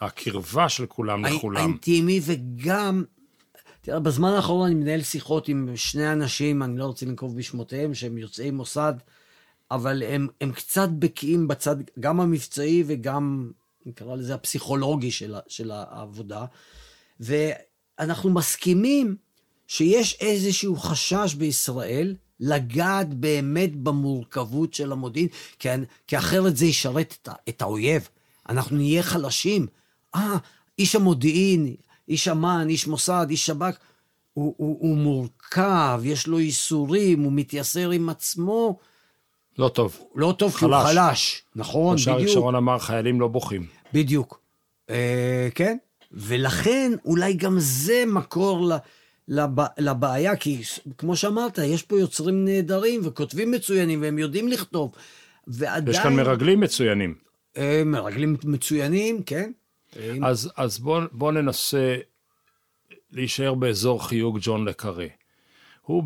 הקרבה של כולם האינ- לכולם. האינטימי, וגם, תראה, בזמן האחרון אני מנהל שיחות עם שני אנשים, אני לא רוצה לנקוב בשמותיהם, שהם יוצאי מוסד, אבל הם, הם קצת בקיאים בצד, גם המבצעי וגם, נקרא לזה, הפסיכולוגי של, של העבודה. ואנחנו מסכימים שיש איזשהו חשש בישראל לגעת באמת במורכבות של המודיעין, כי, כי אחרת זה ישרת את, את האויב. אנחנו נהיה חלשים. אה, איש המודיעין, איש אמ"ן, איש מוסד, איש שב"כ, הוא, הוא, הוא מורכב, יש לו ייסורים, הוא מתייסר עם עצמו. לא טוב. לא טוב, כי הוא חלש. חלש. נכון, כמו שאריק בדיוק. שרון אמר, חיילים לא בוכים. בדיוק. אה, כן, ולכן אולי גם זה מקור ל, לב, לבעיה, כי כמו שאמרת, יש פה יוצרים נהדרים וכותבים מצוינים והם יודעים לכתוב, ועדיין... יש כאן מרגלים מצוינים. אה, מרגלים מצוינים, כן. אז, אז בואו בוא ננסה להישאר באזור חיוג ג'ון לקארה. הוא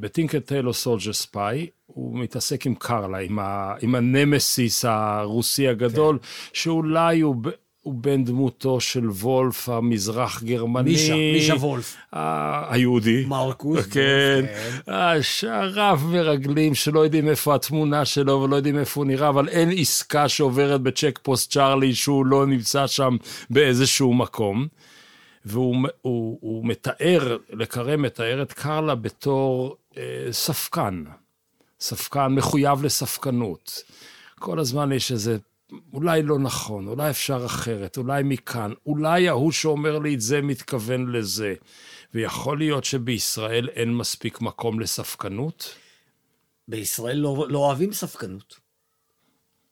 ב Tinker Tailor Soldier Spy, הוא מתעסק עם קרלה, עם, ה, עם הנמסיס הרוסי הגדול, כן. שאולי הוא, הוא בן דמותו של וולף המזרח גרמני. מישה, מישה וולף. ה- היהודי. מרקוס. כן. השרף מרגלים שלא יודעים איפה התמונה שלו ולא יודעים איפה הוא נראה, אבל אין עסקה שעוברת בצ'ק פוסט צ'ארלי שהוא לא נמצא שם באיזשהו מקום. והוא הוא, הוא מתאר, לקרא מתאר את קרלה בתור אה, ספקן. ספקן מחויב לספקנות. כל הזמן יש איזה, אולי לא נכון, אולי אפשר אחרת, אולי מכאן, אולי ההוא שאומר לי את זה מתכוון לזה. ויכול להיות שבישראל אין מספיק מקום לספקנות? בישראל לא, לא אוהבים ספקנות.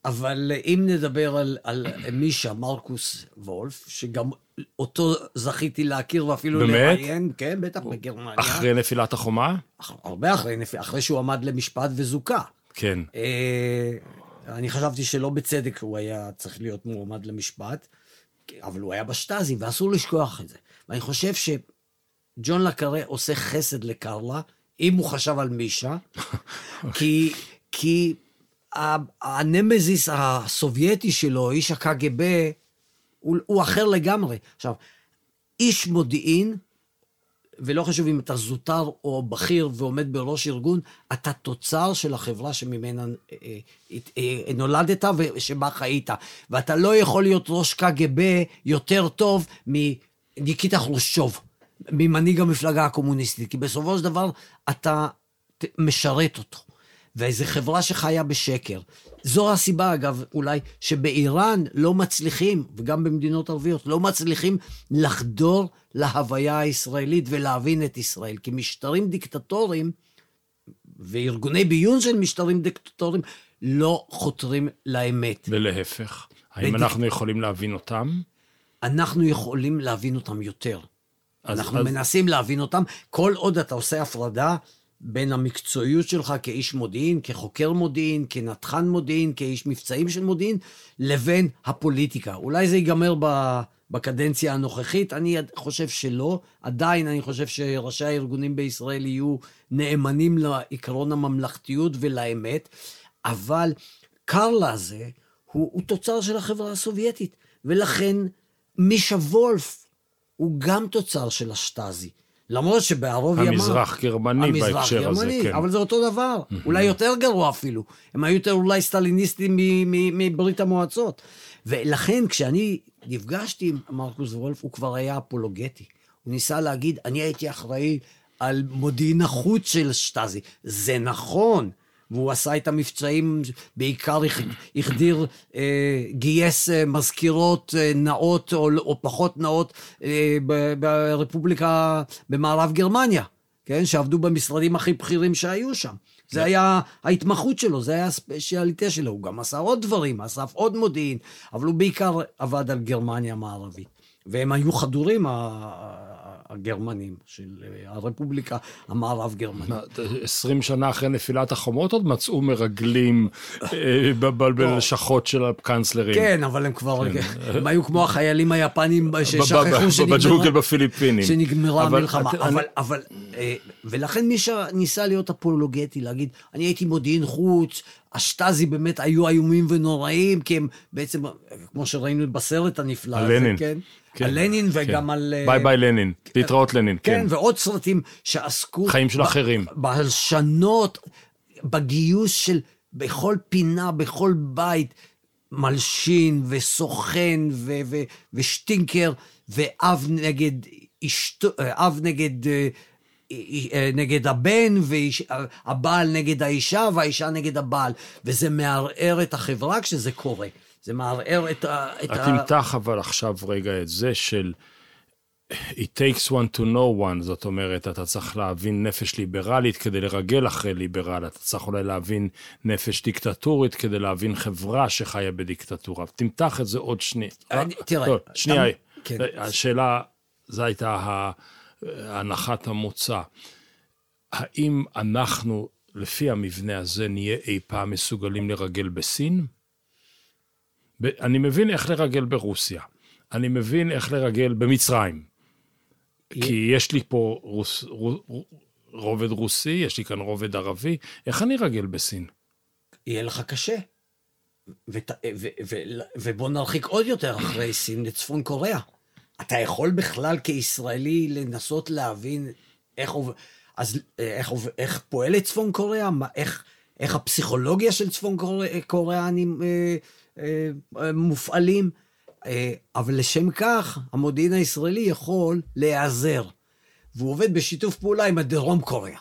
אבל אם נדבר על, על מישה, מרקוס וולף, שגם אותו זכיתי להכיר ואפילו באמת? לראיין, כן, בטח, בגרמניה. אחרי נפילת החומה? הרבה אחרי, אחרי שהוא עמד למשפט וזוכה. כן. אה, אני חשבתי שלא בצדק הוא היה צריך להיות מועמד למשפט, אבל הוא היה בשטאזי, ואסור לשכוח את זה. ואני חושב שג'ון לקארה עושה חסד לקרלה, אם הוא חשב על מישה, כי, כי הנמזיס הסובייטי שלו, איש הקג"ב, הוא, הוא אחר לגמרי. עכשיו, איש מודיעין, ולא חשוב אם אתה זוטר או בכיר ועומד בראש ארגון, אתה תוצר של החברה שממנה אה, אה, אה, נולדת ושבה חיית. ואתה לא יכול להיות ראש קג"ב יותר טוב מניקיטה חרושצ'וב, ממנהיג המפלגה הקומוניסטית, כי בסופו של דבר אתה משרת אותו. ואיזו חברה שחיה בשקר. זו הסיבה, אגב, אולי, שבאיראן לא מצליחים, וגם במדינות ערביות, לא מצליחים לחדור להוויה הישראלית ולהבין את ישראל. כי משטרים דיקטטוריים, וארגוני ביון של משטרים דיקטטוריים, לא חותרים לאמת. ולהפך. האם בדיק... אנחנו יכולים להבין אותם? אנחנו יכולים להבין אותם יותר. אז, אנחנו אז... מנסים להבין אותם. כל עוד אתה עושה הפרדה בין המקצועיות שלך כאיש מודיעין, כחוקר מודיעין, כנתחן מודיעין, כאיש מבצעים של מודיעין, לבין הפוליטיקה. אולי זה ייגמר. בקדנציה הנוכחית, אני חושב שלא. עדיין אני חושב שראשי הארגונים בישראל יהיו נאמנים לעקרון הממלכתיות ולאמת, אבל קרלה הזה הוא, הוא תוצר של החברה הסובייטית, ולכן מישה וולף הוא גם תוצר של השטאזי. למרות שבערוב ימיו... המזרח גרמני בהקשר גרמני, הזה, כן. אבל זה אותו דבר, mm-hmm. אולי יותר גרוע אפילו. הם היו יותר אולי סטליניסטים מברית המועצות. ולכן כשאני נפגשתי עם מרקוס וולף, הוא כבר היה אפולוגטי. הוא ניסה להגיד, אני הייתי אחראי על מודיעין החוץ של שטאזי. זה נכון. והוא עשה את המבצעים, בעיקר החדיר, אה, גייס אה, מזכירות אה, נאות או, או פחות נאות ברפובליקה, במערב גרמניה, כן? שעבדו במשרדים הכי בכירים שהיו שם. זה היה ההתמחות שלו, זה היה הספיישליטה שלו. הוא גם עשה עוד דברים, אסף עוד מודיעין, אבל הוא בעיקר עבד על גרמניה המערבית. והם היו חדורים, הגרמנים, של אה, הרפובליקה המערב גרמנית. עשרים שנה אחרי נפילת החומות עוד מצאו מרגלים אה, בלשכות של הקאנצלרים. כן, אבל הם כבר, כן. הם היו כמו החיילים היפנים ששכחו בג'ונגל בפיליפינים. שנגמרה המלחמה. אבל, אה, ולכן מי שניסה להיות אפולוגטי, להגיד, אני הייתי מודיעין חוץ, השטאזי באמת היו איומים ונוראים, כי הם בעצם, כמו שראינו בסרט הנפלא הזה, כן? כן, על לנין וגם כן. על... ביי ביי לנין, כן, להתראות לנין, כן. כן, ועוד סרטים שעסקו... חיים של אחרים. בהלשנות, בגיוס של... בכל פינה, בכל בית, מלשין וסוכן ו- ו- ושטינקר, ואב נגד אשתו, אב נגד... אה, אה, נגד הבן, והבעל נגד האישה, והאישה נגד הבעל. וזה מערער את החברה כשזה קורה. זה מערער את ה... את תמתח אבל עכשיו רגע את זה של It takes one to know one, זאת אומרת, אתה צריך להבין נפש ליברלית כדי לרגל אחרי ליברל, אתה צריך אולי להבין נפש דיקטטורית כדי להבין חברה שחיה בדיקטטורה. תמתח את זה עוד שנייה. תראה, לא, שנייה, כן. השאלה, זו הייתה הנחת המוצא. האם אנחנו לפי המבנה הזה נהיה אי פעם מסוגלים לרגל בסין? אני מבין איך לרגל ברוסיה. אני מבין איך לרגל במצרים. כי יש לי פה רוס, רו, רו, רובד רוסי, יש לי כאן רובד ערבי, איך אני ארגל בסין? יהיה לך קשה. ות, ו, ו, ו, ובוא נרחיק עוד יותר אחרי סין לצפון קוריאה. אתה יכול בכלל כישראלי לנסות להבין איך, אז, איך, עוב- איך פועלת צפון קוריאה? מה, איך, איך הפסיכולוגיה של צפון קוריאה, קוריאנים אה, אה, אה, מופעלים? אה, אבל לשם כך, המודיעין הישראלי יכול להיעזר. והוא עובד בשיתוף פעולה עם הדרום קוריאה.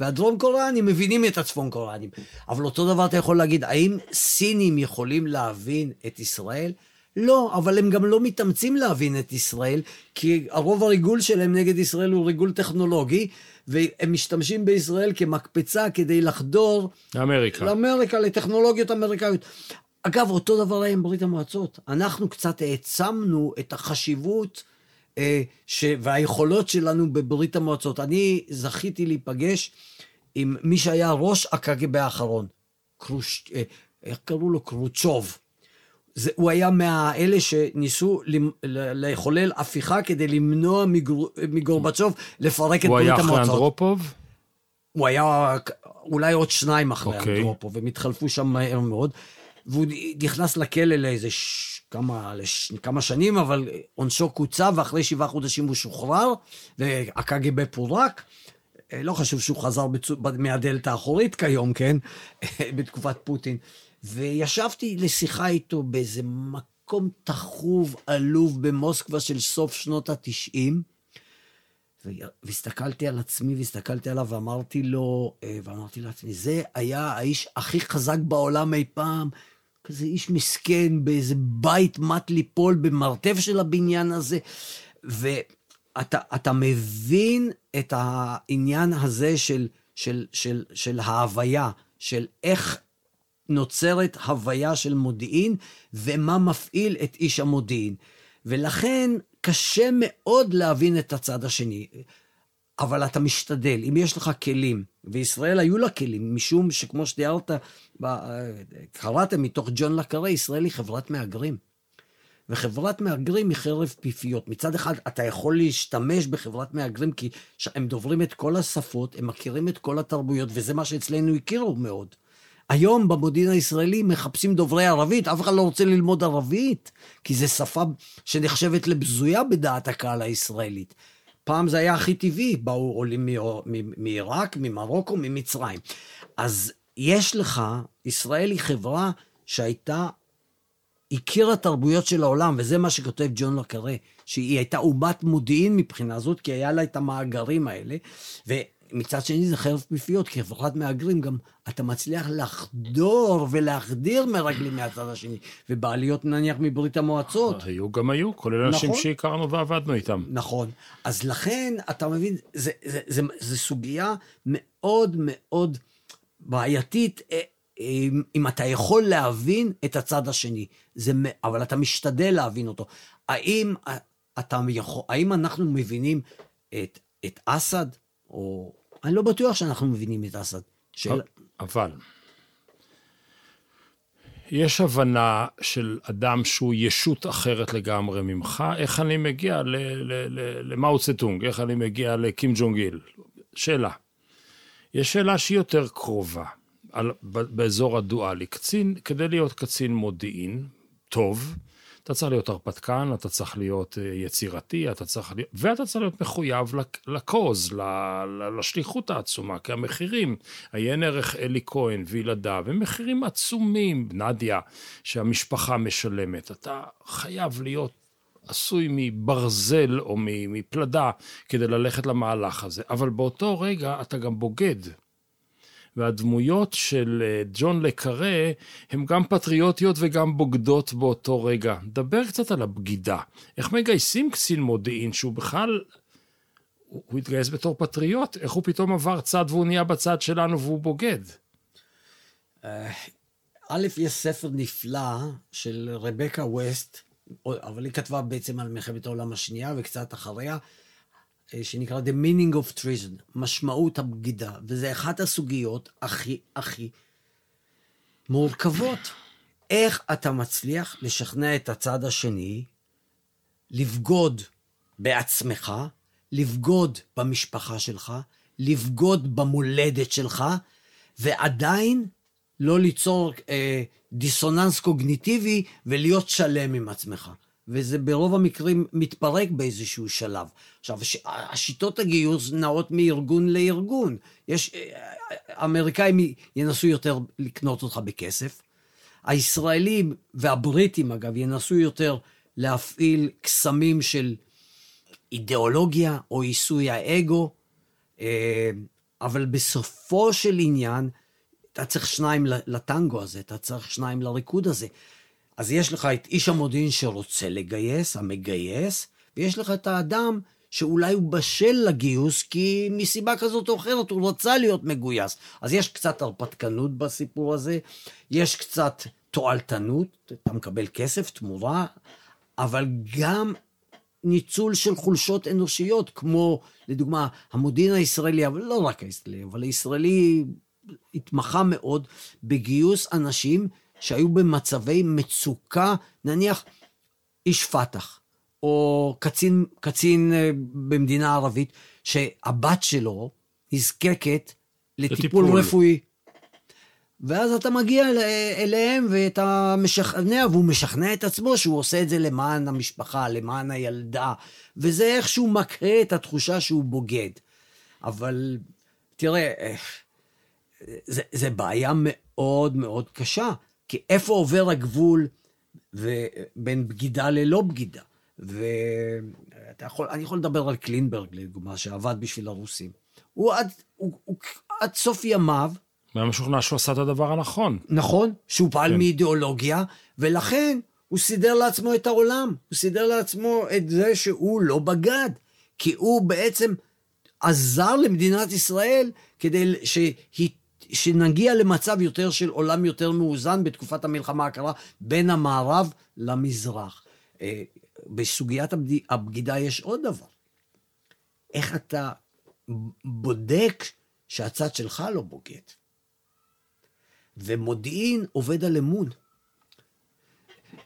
והדרום קוריאנים מבינים את הצפון קוריאנים. אבל אותו דבר אתה יכול להגיד, האם סינים יכולים להבין את ישראל? לא, אבל הם גם לא מתאמצים להבין את ישראל, כי הרוב הריגול שלהם נגד ישראל הוא ריגול טכנולוגי, והם משתמשים בישראל כמקפצה כדי לחדור אמריקה. לאמריקה, לטכנולוגיות אמריקאיות. אגב, אותו דבר היה עם ברית המועצות. אנחנו קצת העצמנו את החשיבות אה, ש... והיכולות שלנו בברית המועצות. אני זכיתי להיפגש עם מי שהיה ראש הקג"ב האחרון, קרוש... אה, איך קראו לו? קרוצ'וב. זה, הוא היה מהאלה שניסו למ- לחולל הפיכה כדי למנוע מגור, מגורבצ'וב לפרק את הוא ברית היה אחרי המועצות. אנדרופוב? הוא היה אולי עוד שניים אחרי אוקיי. אנדרופו, והם התחלפו שם מהר מאוד. והוא נכנס לכלא לאיזה ש... כמה, לש... כמה שנים, אבל עונשו קוצב, ואחרי שבעה חודשים הוא שוחרר, והקג"ב פורק. אה, לא חשוב שהוא חזר בצו... מהדלת האחורית כיום, כן? בתקופת פוטין. וישבתי לשיחה איתו באיזה מקום תחוב, עלוב, במוסקבה של סוף שנות התשעים. והסתכלתי על עצמי והסתכלתי עליו ואמרתי לו, אה, ואמרתי לעצמי, זה היה האיש הכי חזק בעולם אי פעם, כזה איש מסכן באיזה בית מט ליפול במרתף של הבניין הזה, ואתה אתה מבין את העניין הזה של, של, של, של ההוויה, של איך נוצרת הוויה של מודיעין ומה מפעיל את איש המודיעין. ולכן קשה מאוד להבין את הצד השני. אבל אתה משתדל, אם יש לך כלים, וישראל היו לה כלים, משום שכמו שתיארת, ב- קראתם מתוך ג'ון לקארי, ישראל היא חברת מהגרים. וחברת מהגרים היא חרב פיפיות. מצד אחד, אתה יכול להשתמש בחברת מהגרים, כי הם דוברים את כל השפות, הם מכירים את כל התרבויות, וזה מה שאצלנו הכירו מאוד. היום במודיעין הישראלי מחפשים דוברי ערבית, אף אחד לא רוצה ללמוד ערבית, כי זו שפה שנחשבת לבזויה בדעת הקהל הישראלית. פעם זה היה הכי טבעי, באו עולים מעיראק, ממרוקו, ממצרים. אז יש לך, ישראל היא חברה שהייתה, הכירה תרבויות של העולם, וזה מה שכותב ג'ון לקארה, שהיא הייתה אומת מודיעין מבחינה זאת, כי היה לה את המאגרים האלה, ומצד שני זה חרב פיפיות, כי חברת מהגרים גם אתה מצליח לחדור ולהחדיר מרגלים מהצד השני, ובעליות נניח מברית המועצות. היו גם היו, כולל אנשים נכון. שהכרנו ועבדנו איתם. נכון. אז לכן, אתה מבין, זה, זה, זה, זה סוגיה מאוד מאוד בעייתית, אה, אם, אם אתה יכול להבין את הצד השני. זה, אבל אתה משתדל להבין אותו. האם, אתה יכול, האם אנחנו מבינים את, את אסד, או... אני לא בטוח שאנחנו מבינים את אסד. של... אבל יש הבנה של אדם שהוא ישות אחרת לגמרי ממך, איך אני מגיע למאו צטונג, איך אני מגיע לקים ג'ונג איל. שאלה. יש שאלה שהיא יותר קרובה, על, באזור הדואלי. קצין, כדי להיות קצין מודיעין טוב, אתה צריך להיות הרפתקן, אתה צריך להיות אה, יצירתי, אתה צריך להיות, ואתה צריך להיות מחויב לק- לקוז, לשליחות העצומה, כי המחירים, עיין ערך אלי כהן וילדיו, הם מחירים עצומים, נדיה, שהמשפחה משלמת. אתה חייב להיות עשוי מברזל או מפלדה כדי ללכת למהלך הזה, אבל באותו רגע אתה גם בוגד. והדמויות של אה, ג'ון לקארה הן גם פטריוטיות וגם בוגדות באותו רגע. דבר קצת על הבגידה. איך מגייסים קצין מודיעין שהוא בכלל... הוא התגייס בתור פטריוט, איך הוא פתאום עבר צד והוא נהיה בצד שלנו והוא בוגד? א', יש ספר נפלא של רבקה ווסט, אבל היא כתבה בעצם על מלחמת העולם השנייה וקצת אחריה. אה, שנקרא The Meaning of Treason, משמעות הבגידה, וזה אחת הסוגיות הכי הכי מורכבות. איך אתה מצליח לשכנע את הצד השני לבגוד בעצמך, לבגוד במשפחה שלך, לבגוד במולדת שלך, ועדיין לא ליצור אה, דיסוננס קוגניטיבי ולהיות שלם עם עצמך. וזה ברוב המקרים מתפרק באיזשהו שלב. עכשיו, השיטות הגיוס נעות מארגון לארגון. יש, האמריקאים ינסו יותר לקנות אותך בכסף. הישראלים והבריטים, אגב, ינסו יותר להפעיל קסמים של אידיאולוגיה או עיסוי האגו, אה, אבל בסופו של עניין, אתה צריך שניים לטנגו הזה, אתה צריך שניים לריקוד הזה. אז יש לך את איש המודיעין שרוצה לגייס, המגייס, ויש לך את האדם שאולי הוא בשל לגיוס, כי מסיבה כזאת או אחרת הוא רצה להיות מגויס. אז יש קצת הרפתקנות בסיפור הזה, יש קצת תועלתנות, אתה מקבל כסף, תמורה, אבל גם ניצול של חולשות אנושיות, כמו לדוגמה המודיעין הישראלי, אבל לא רק הישראלי, אבל הישראלי התמחה מאוד בגיוס אנשים שהיו במצבי מצוקה, נניח איש פת"ח, או קצין, קצין אה, במדינה ערבית, שהבת שלו נזקקת לטיפול, לטיפול. רפואי. ואז אתה מגיע אליהם ואתה משכנע, והוא משכנע את עצמו שהוא עושה את זה למען המשפחה, למען הילדה, וזה איכשהו מקהה את התחושה שהוא בוגד. אבל תראה, אה, זה, זה בעיה מאוד מאוד קשה, כי איפה עובר הגבול בין בגידה ללא בגידה? ואתה יכול, אני יכול לדבר על קלינברג, לדוגמה, שעבד בשביל הרוסים. הוא עד, הוא, הוא, עד סוף ימיו... הוא היה משוכנע שהוא עשה את הדבר הנכון. נכון, שהוא פעל כן. מאידיאולוגיה, ולכן הוא סידר לעצמו את העולם. הוא סידר לעצמו את זה שהוא לא בגד, כי הוא בעצם עזר למדינת ישראל כדי שהיא שנגיע למצב יותר של עולם יותר מאוזן בתקופת המלחמה הקרה בין המערב למזרח. אה, בסוגיית הבגידה יש עוד דבר. איך אתה בודק שהצד שלך לא בוגד? ומודיעין עובד על אמון.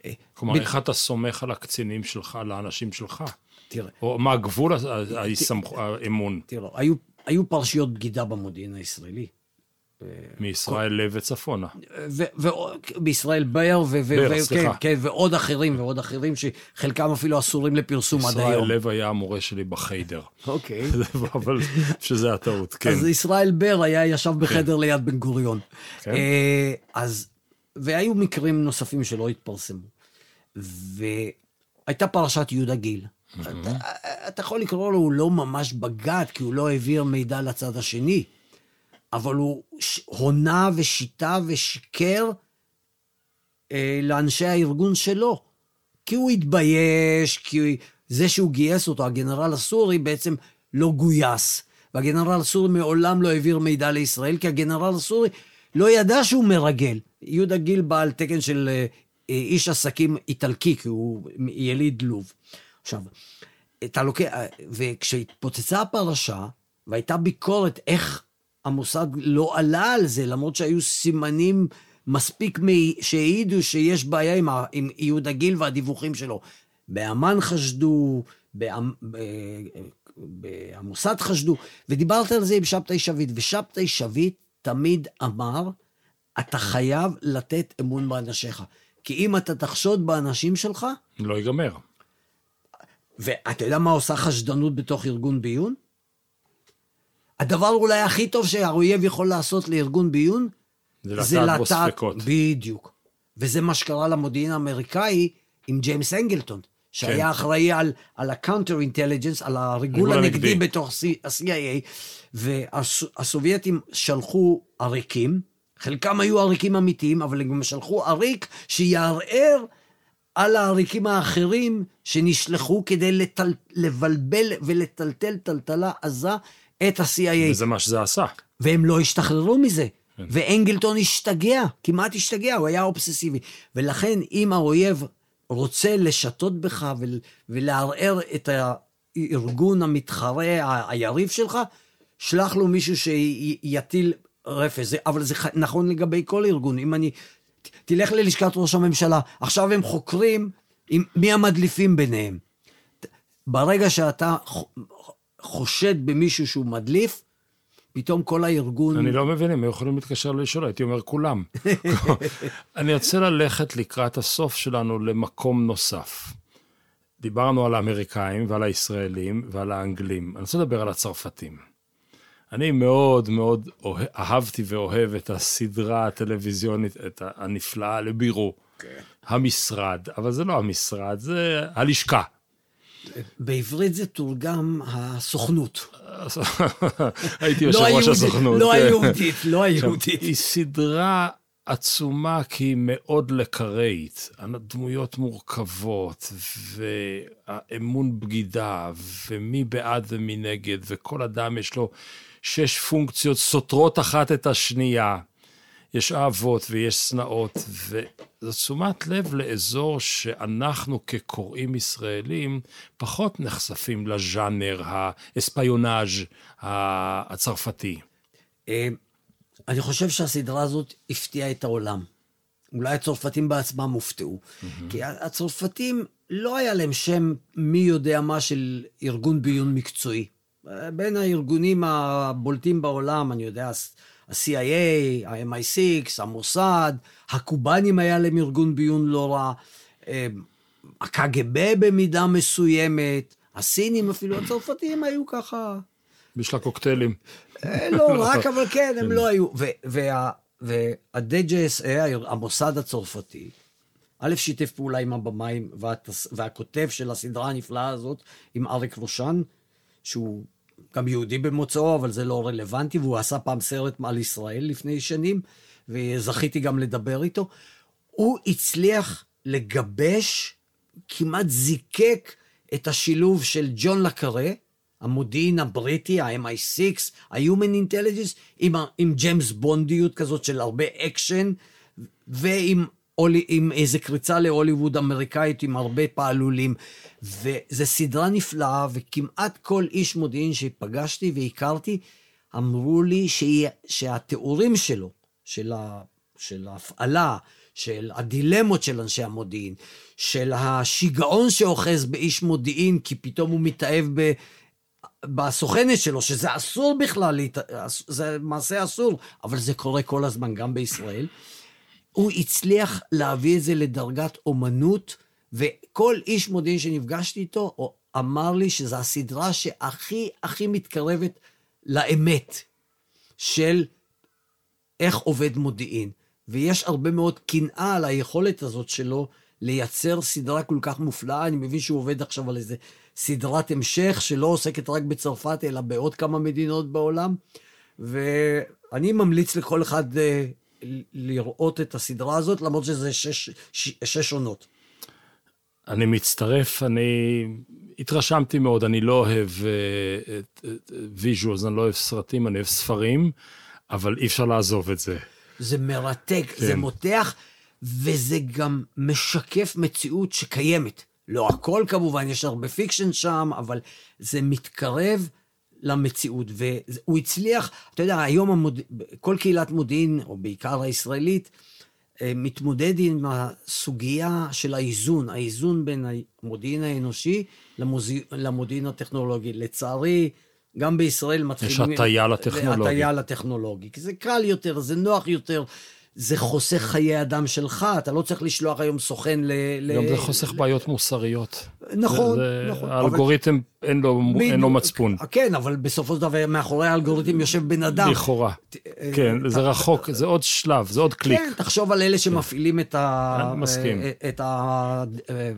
אה, כלומר, איך אתה סומך על הקצינים שלך, על האנשים שלך? תראה. או מה הגבול האמון? תראה, היו, היו פרשיות בגידה במודיעין הישראלי. מישראל וצפונה. בישראל באר, כן, כן, ועוד אחרים ועוד אחרים שחלקם אפילו אסורים לפרסום עד היום. ישראל לב היה המורה שלי בחיידר. אוקיי. אבל שזה הטעות, כן. אז ישראל בר היה ישב בחדר ליד בן גוריון. כן. אה, אז, והיו מקרים נוספים שלא התפרסמו. והייתה פרשת יהודה גיל. אתה יכול לקרוא לו, הוא לא ממש בגד, כי הוא לא העביר מידע לצד השני. אבל הוא הונה ושיטה ושיקר אה, לאנשי הארגון שלו. כי הוא התבייש, כי זה שהוא גייס אותו, הגנרל הסורי, בעצם לא גויס. והגנרל הסורי מעולם לא העביר מידע לישראל, כי הגנרל הסורי לא ידע שהוא מרגל. יהודה גיל בעל תקן של אה, אה, איש עסקים איטלקי, כי הוא יליד לוב. עכשיו, אתה לוקח, אה, וכשהתפוצצה הפרשה, והייתה ביקורת איך המוסד לא עלה על זה, למרות שהיו סימנים מספיק שהעידו שיש בעיה עם, עם יהודה גיל והדיווחים שלו. באמ"ן חשדו, במוסד חשדו, ודיברת על זה עם שבתאי שביט, ושבתאי שביט תמיד אמר, אתה חייב לתת אמון באנשיך. כי אם אתה תחשוד באנשים שלך... לא ייגמר. ואתה יודע מה עושה חשדנות בתוך ארגון ביון? הדבר אולי הכי טוב שהאויב יכול לעשות לארגון ביון, זה לטעת בו ספקות. בדיוק. וזה מה שקרה למודיעין האמריקאי עם ג'יימס אנגלטון, שהיה כן. אחראי על, על ה-counter intelligence, על הריגול הנגדי בתוך ה-CIA, והסובייטים שלחו עריקים, חלקם היו עריקים אמיתיים, אבל הם גם שלחו עריק שיערער על העריקים האחרים שנשלחו כדי לטל, לבלבל ולטלטל טלטלה עזה את ה-CIA. וזה מה שזה עשה. והם לא השתחררו מזה. כן. ואנגלטון השתגע, כמעט השתגע, הוא היה אובססיבי. ולכן, אם האויב רוצה לשתות בך ולערער את הארגון המתחרה, היריב שלך, שלח לו מישהו שיטיל רפש. זה, אבל זה נכון לגבי כל ארגון. אם אני... תלך ללשכת ראש הממשלה, עכשיו הם חוקרים עם מי המדליפים ביניהם. ברגע שאתה חושד במישהו שהוא מדליף, פתאום כל הארגון... אני לא מבין, הם יכולים להתקשר לשאול, הייתי אומר כולם. אני רוצה ללכת לקראת הסוף שלנו למקום נוסף. דיברנו על האמריקאים ועל הישראלים ועל האנגלים. אני רוצה לדבר על הצרפתים. אני מאוד מאוד אוה- אהבתי ואוהב את הסדרה הטלוויזיונית, את הנפלאה לבירו. המשרד, אבל זה לא המשרד, זה הלשכה. בעברית זה תורגם הסוכנות. הייתי יושב ראש הסוכנות. לא. היהודית, לא היהודית. היא סדרה עצומה כי היא מאוד לקראית. הדמויות מורכבות, והאמון בגידה, ומי בעד ומי נגד, וכל אדם יש לו שש פונקציות סותרות אחת את השנייה. יש אהבות ויש שנאות, וזו תשומת לב לאזור שאנחנו כקוראים ישראלים פחות נחשפים לז'אנר האספיונאז' הצרפתי. אה, אני חושב שהסדרה הזאת הפתיעה את העולם. אולי הצרפתים בעצמם הופתעו. כי הצרפתים, לא היה להם שם מי יודע מה של ארגון ביון מקצועי. אה, בין הארגונים הבולטים בעולם, אני יודע, ה-CIA, ה-MI6, המוסד, הקובנים היה להם ארגון ביון לא רע, אה, הקג"ב במידה מסוימת, הסינים אפילו, הצרפתים היו ככה... בשביל הקוקטיילים. אה, לא רק, אבל כן, הם לא היו. וה-DJSA, המוסד הצרפתי, א', שיתף פעולה עם הבמאים והכותב של הסדרה הנפלאה הזאת, עם אריק רושן, שהוא גם יהודי במוצאו, אבל זה לא רלוונטי, והוא עשה פעם סרט על ישראל לפני שנים, וזכיתי גם לדבר איתו. הוא הצליח לגבש, כמעט זיקק את השילוב של ג'ון לקארה, המודיעין הבריטי, ה-MI6, ה-Human Intelligence, עם, עם ג'יימס בונדיות כזאת של הרבה אקשן, ועם אולי, עם איזה קריצה להוליווד אמריקאית עם הרבה פעלולים. וזו סדרה נפלאה, וכמעט כל איש מודיעין שפגשתי והכרתי, אמרו לי שהיא, שהתיאורים שלו, של, ה, של ההפעלה, של הדילמות של אנשי המודיעין, של השיגעון שאוחז באיש מודיעין, כי פתאום הוא מתאהב ב... בסוכנת שלו, שזה אסור בכלל. זה מעשה אסור, אבל זה קורה כל הזמן, גם בישראל. הוא הצליח להביא את זה לדרגת אומנות, וכל איש מודיעין שנפגשתי איתו אמר לי שזו הסדרה שהכי הכי מתקרבת לאמת של איך עובד מודיעין. ויש הרבה מאוד קנאה על היכולת הזאת שלו לייצר סדרה כל כך מופלאה. אני מבין שהוא עובד עכשיו על איזה סדרת המשך שלא עוסקת רק בצרפת, אלא בעוד כמה מדינות בעולם. ואני ממליץ לכל אחד אה, לראות את הסדרה הזאת, למרות שזה שש, ש, שש עונות. אני מצטרף, אני התרשמתי מאוד, אני לא אוהב visuals, אני לא אוהב סרטים, אני אוהב ספרים, אבל אי אפשר לעזוב את זה. זה מרתק, כן. זה מותח, וזה גם משקף מציאות שקיימת. לא הכל כמובן, יש הרבה fiction שם, אבל זה מתקרב למציאות. והוא הצליח, אתה יודע, היום המוד... כל קהילת מודיעין, או בעיקר הישראלית, מתמודד עם הסוגיה של האיזון, האיזון בין המודיעין האנושי למוז... למודיעין הטכנולוגי. לצערי, גם בישראל מתחילים... יש הטיה לטכנולוגי. הטיה לטכנולוגי, כי זה קל יותר, זה נוח יותר. זה חוסך חיי אדם שלך, אתה לא צריך לשלוח היום סוכן ל... גם זה חוסך בעיות מוסריות. נכון, זה, נכון. האלגוריתם אבל... אין, לו, אין לו מצפון. כן, אבל בסופו של דבר מאחורי האלגוריתם יושב בן אדם. לכאורה. כן, זה רחוק, זה עוד שלב, זה עוד קליק. כן, תחשוב על אלה שמפעילים את ה... מסכים. את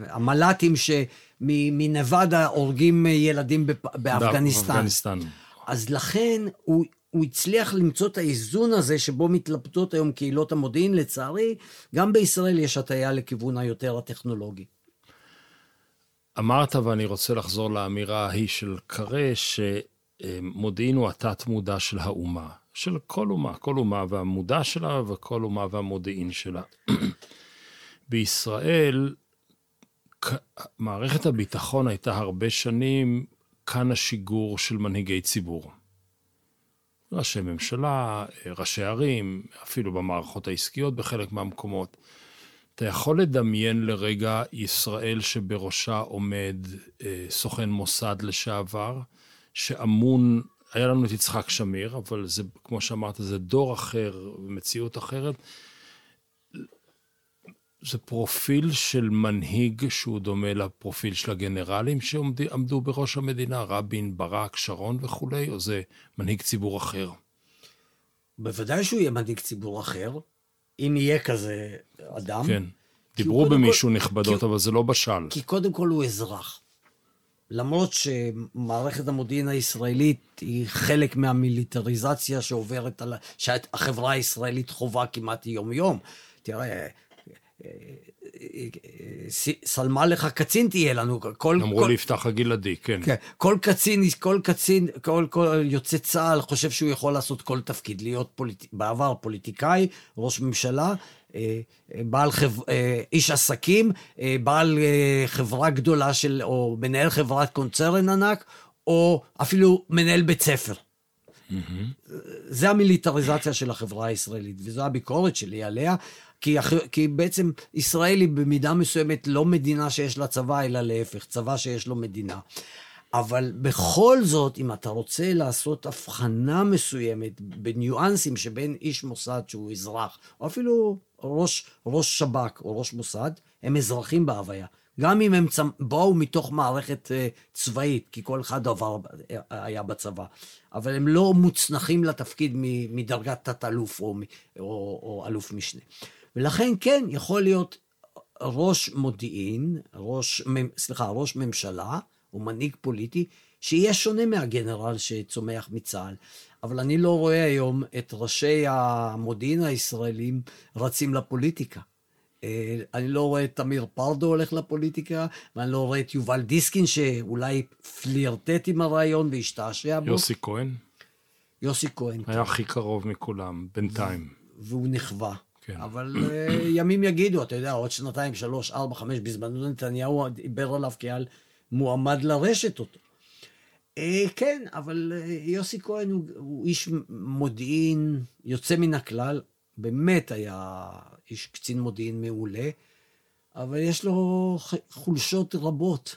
המל"טים שמנבדה הורגים ילדים באפגניסטן. באפגניסטן. אז לכן הוא... הוא הצליח למצוא את האיזון הזה שבו מתלבטות היום קהילות המודיעין. לצערי, גם בישראל יש הטיה לכיוון היותר הטכנולוגי. אמרת, ואני רוצה לחזור לאמירה ההיא של קרא, שמודיעין הוא התת-מודע של האומה. של כל אומה, כל אומה והמודע שלה, וכל אומה והמודיעין שלה. בישראל, מערכת הביטחון הייתה הרבה שנים כאן השיגור של מנהיגי ציבור. ראשי ממשלה, ראשי ערים, אפילו במערכות העסקיות בחלק מהמקומות. אתה יכול לדמיין לרגע ישראל שבראשה עומד אה, סוכן מוסד לשעבר, שאמון, היה לנו את יצחק שמיר, אבל זה, כמו שאמרת, זה דור אחר, מציאות אחרת. זה פרופיל של מנהיג שהוא דומה לפרופיל של הגנרלים שעמדו בראש המדינה, רבין, ברק, שרון וכולי, או זה מנהיג ציבור אחר? בוודאי שהוא יהיה מנהיג ציבור אחר, אם יהיה כזה אדם. כן. דיברו במישהו כל, נכבדות, כי, אבל זה לא בשל. כי קודם כל הוא אזרח. למרות שמערכת המודיעין הישראלית היא חלק מהמיליטריזציה שעוברת על... שהחברה הישראלית חווה כמעט יום-יום. תראה, סלמה לך קצין תהיה לנו. כל, אמרו כל, לי יפתח הגלעדי, כן. כן. כל קצין, כל קצין, כל, כל יוצא צה"ל חושב שהוא יכול לעשות כל תפקיד, להיות פוליט... בעבר פוליטיקאי, ראש ממשלה, אה, בעל חב... אה, איש עסקים, אה, בעל חברה גדולה של, או מנהל חברת קונצרן ענק, או אפילו מנהל בית ספר. Mm-hmm. זה המיליטריזציה של החברה הישראלית, וזו הביקורת שלי עליה, כי, כי בעצם ישראל היא במידה מסוימת לא מדינה שיש לה צבא, אלא להפך, צבא שיש לו מדינה. אבל בכל זאת, אם אתה רוצה לעשות הבחנה מסוימת בניואנסים שבין איש מוסד שהוא אזרח, או אפילו ראש, ראש שב"כ או ראש מוסד, הם אזרחים בהוויה. גם אם הם צמ... באו מתוך מערכת uh, צבאית, כי כל אחד עבר, היה בצבא, אבל הם לא מוצנחים לתפקיד מדרגת תת-אלוף או, או, או אלוף משנה. ולכן כן, יכול להיות ראש מודיעין, ראש, סליחה, ראש ממשלה, או מנהיג פוליטי, שיהיה שונה מהגנרל שצומח מצה"ל. אבל אני לא רואה היום את ראשי המודיעין הישראלים רצים לפוליטיקה. אה, אני לא רואה את תמיר פרדו הולך לפוליטיקה, ואני לא רואה את יובל דיסקין שאולי פלירטט עם הרעיון והשתעשע בו. יוסי כהן? יוסי כהן. היה כן. הכי קרוב מכולם, בינתיים. והוא נכווה. כן. אבל uh, ימים יגידו, אתה יודע, עוד שנתיים, שלוש, ארבע, חמש, בזמנו נתניהו דיבר עליו כעל מועמד לרשת אותו. Uh, כן, אבל uh, יוסי כהן הוא, הוא איש מודיעין יוצא מן הכלל, באמת היה איש קצין מודיעין מעולה, אבל יש לו חולשות רבות,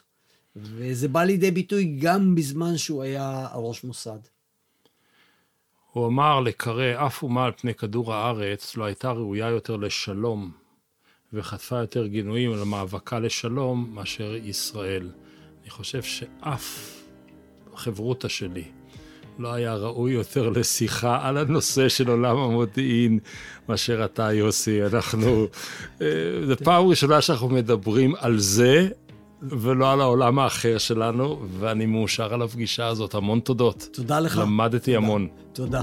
וזה בא לידי ביטוי גם בזמן שהוא היה ראש מוסד. הוא אמר לקרא אף אומה על פני כדור הארץ לא הייתה ראויה יותר לשלום וחטפה יותר גינויים על מאבקה לשלום מאשר ישראל. אני חושב שאף חברותא שלי לא היה ראוי יותר לשיחה על הנושא של עולם המודיעין מאשר אתה, יוסי. אנחנו... אה, זו פעם ראשונה שאנחנו מדברים על זה, ולא על העולם האחר שלנו, ואני מאושר על הפגישה הזאת. המון תודות. תודה לך. למדתי תודה. המון. תודה.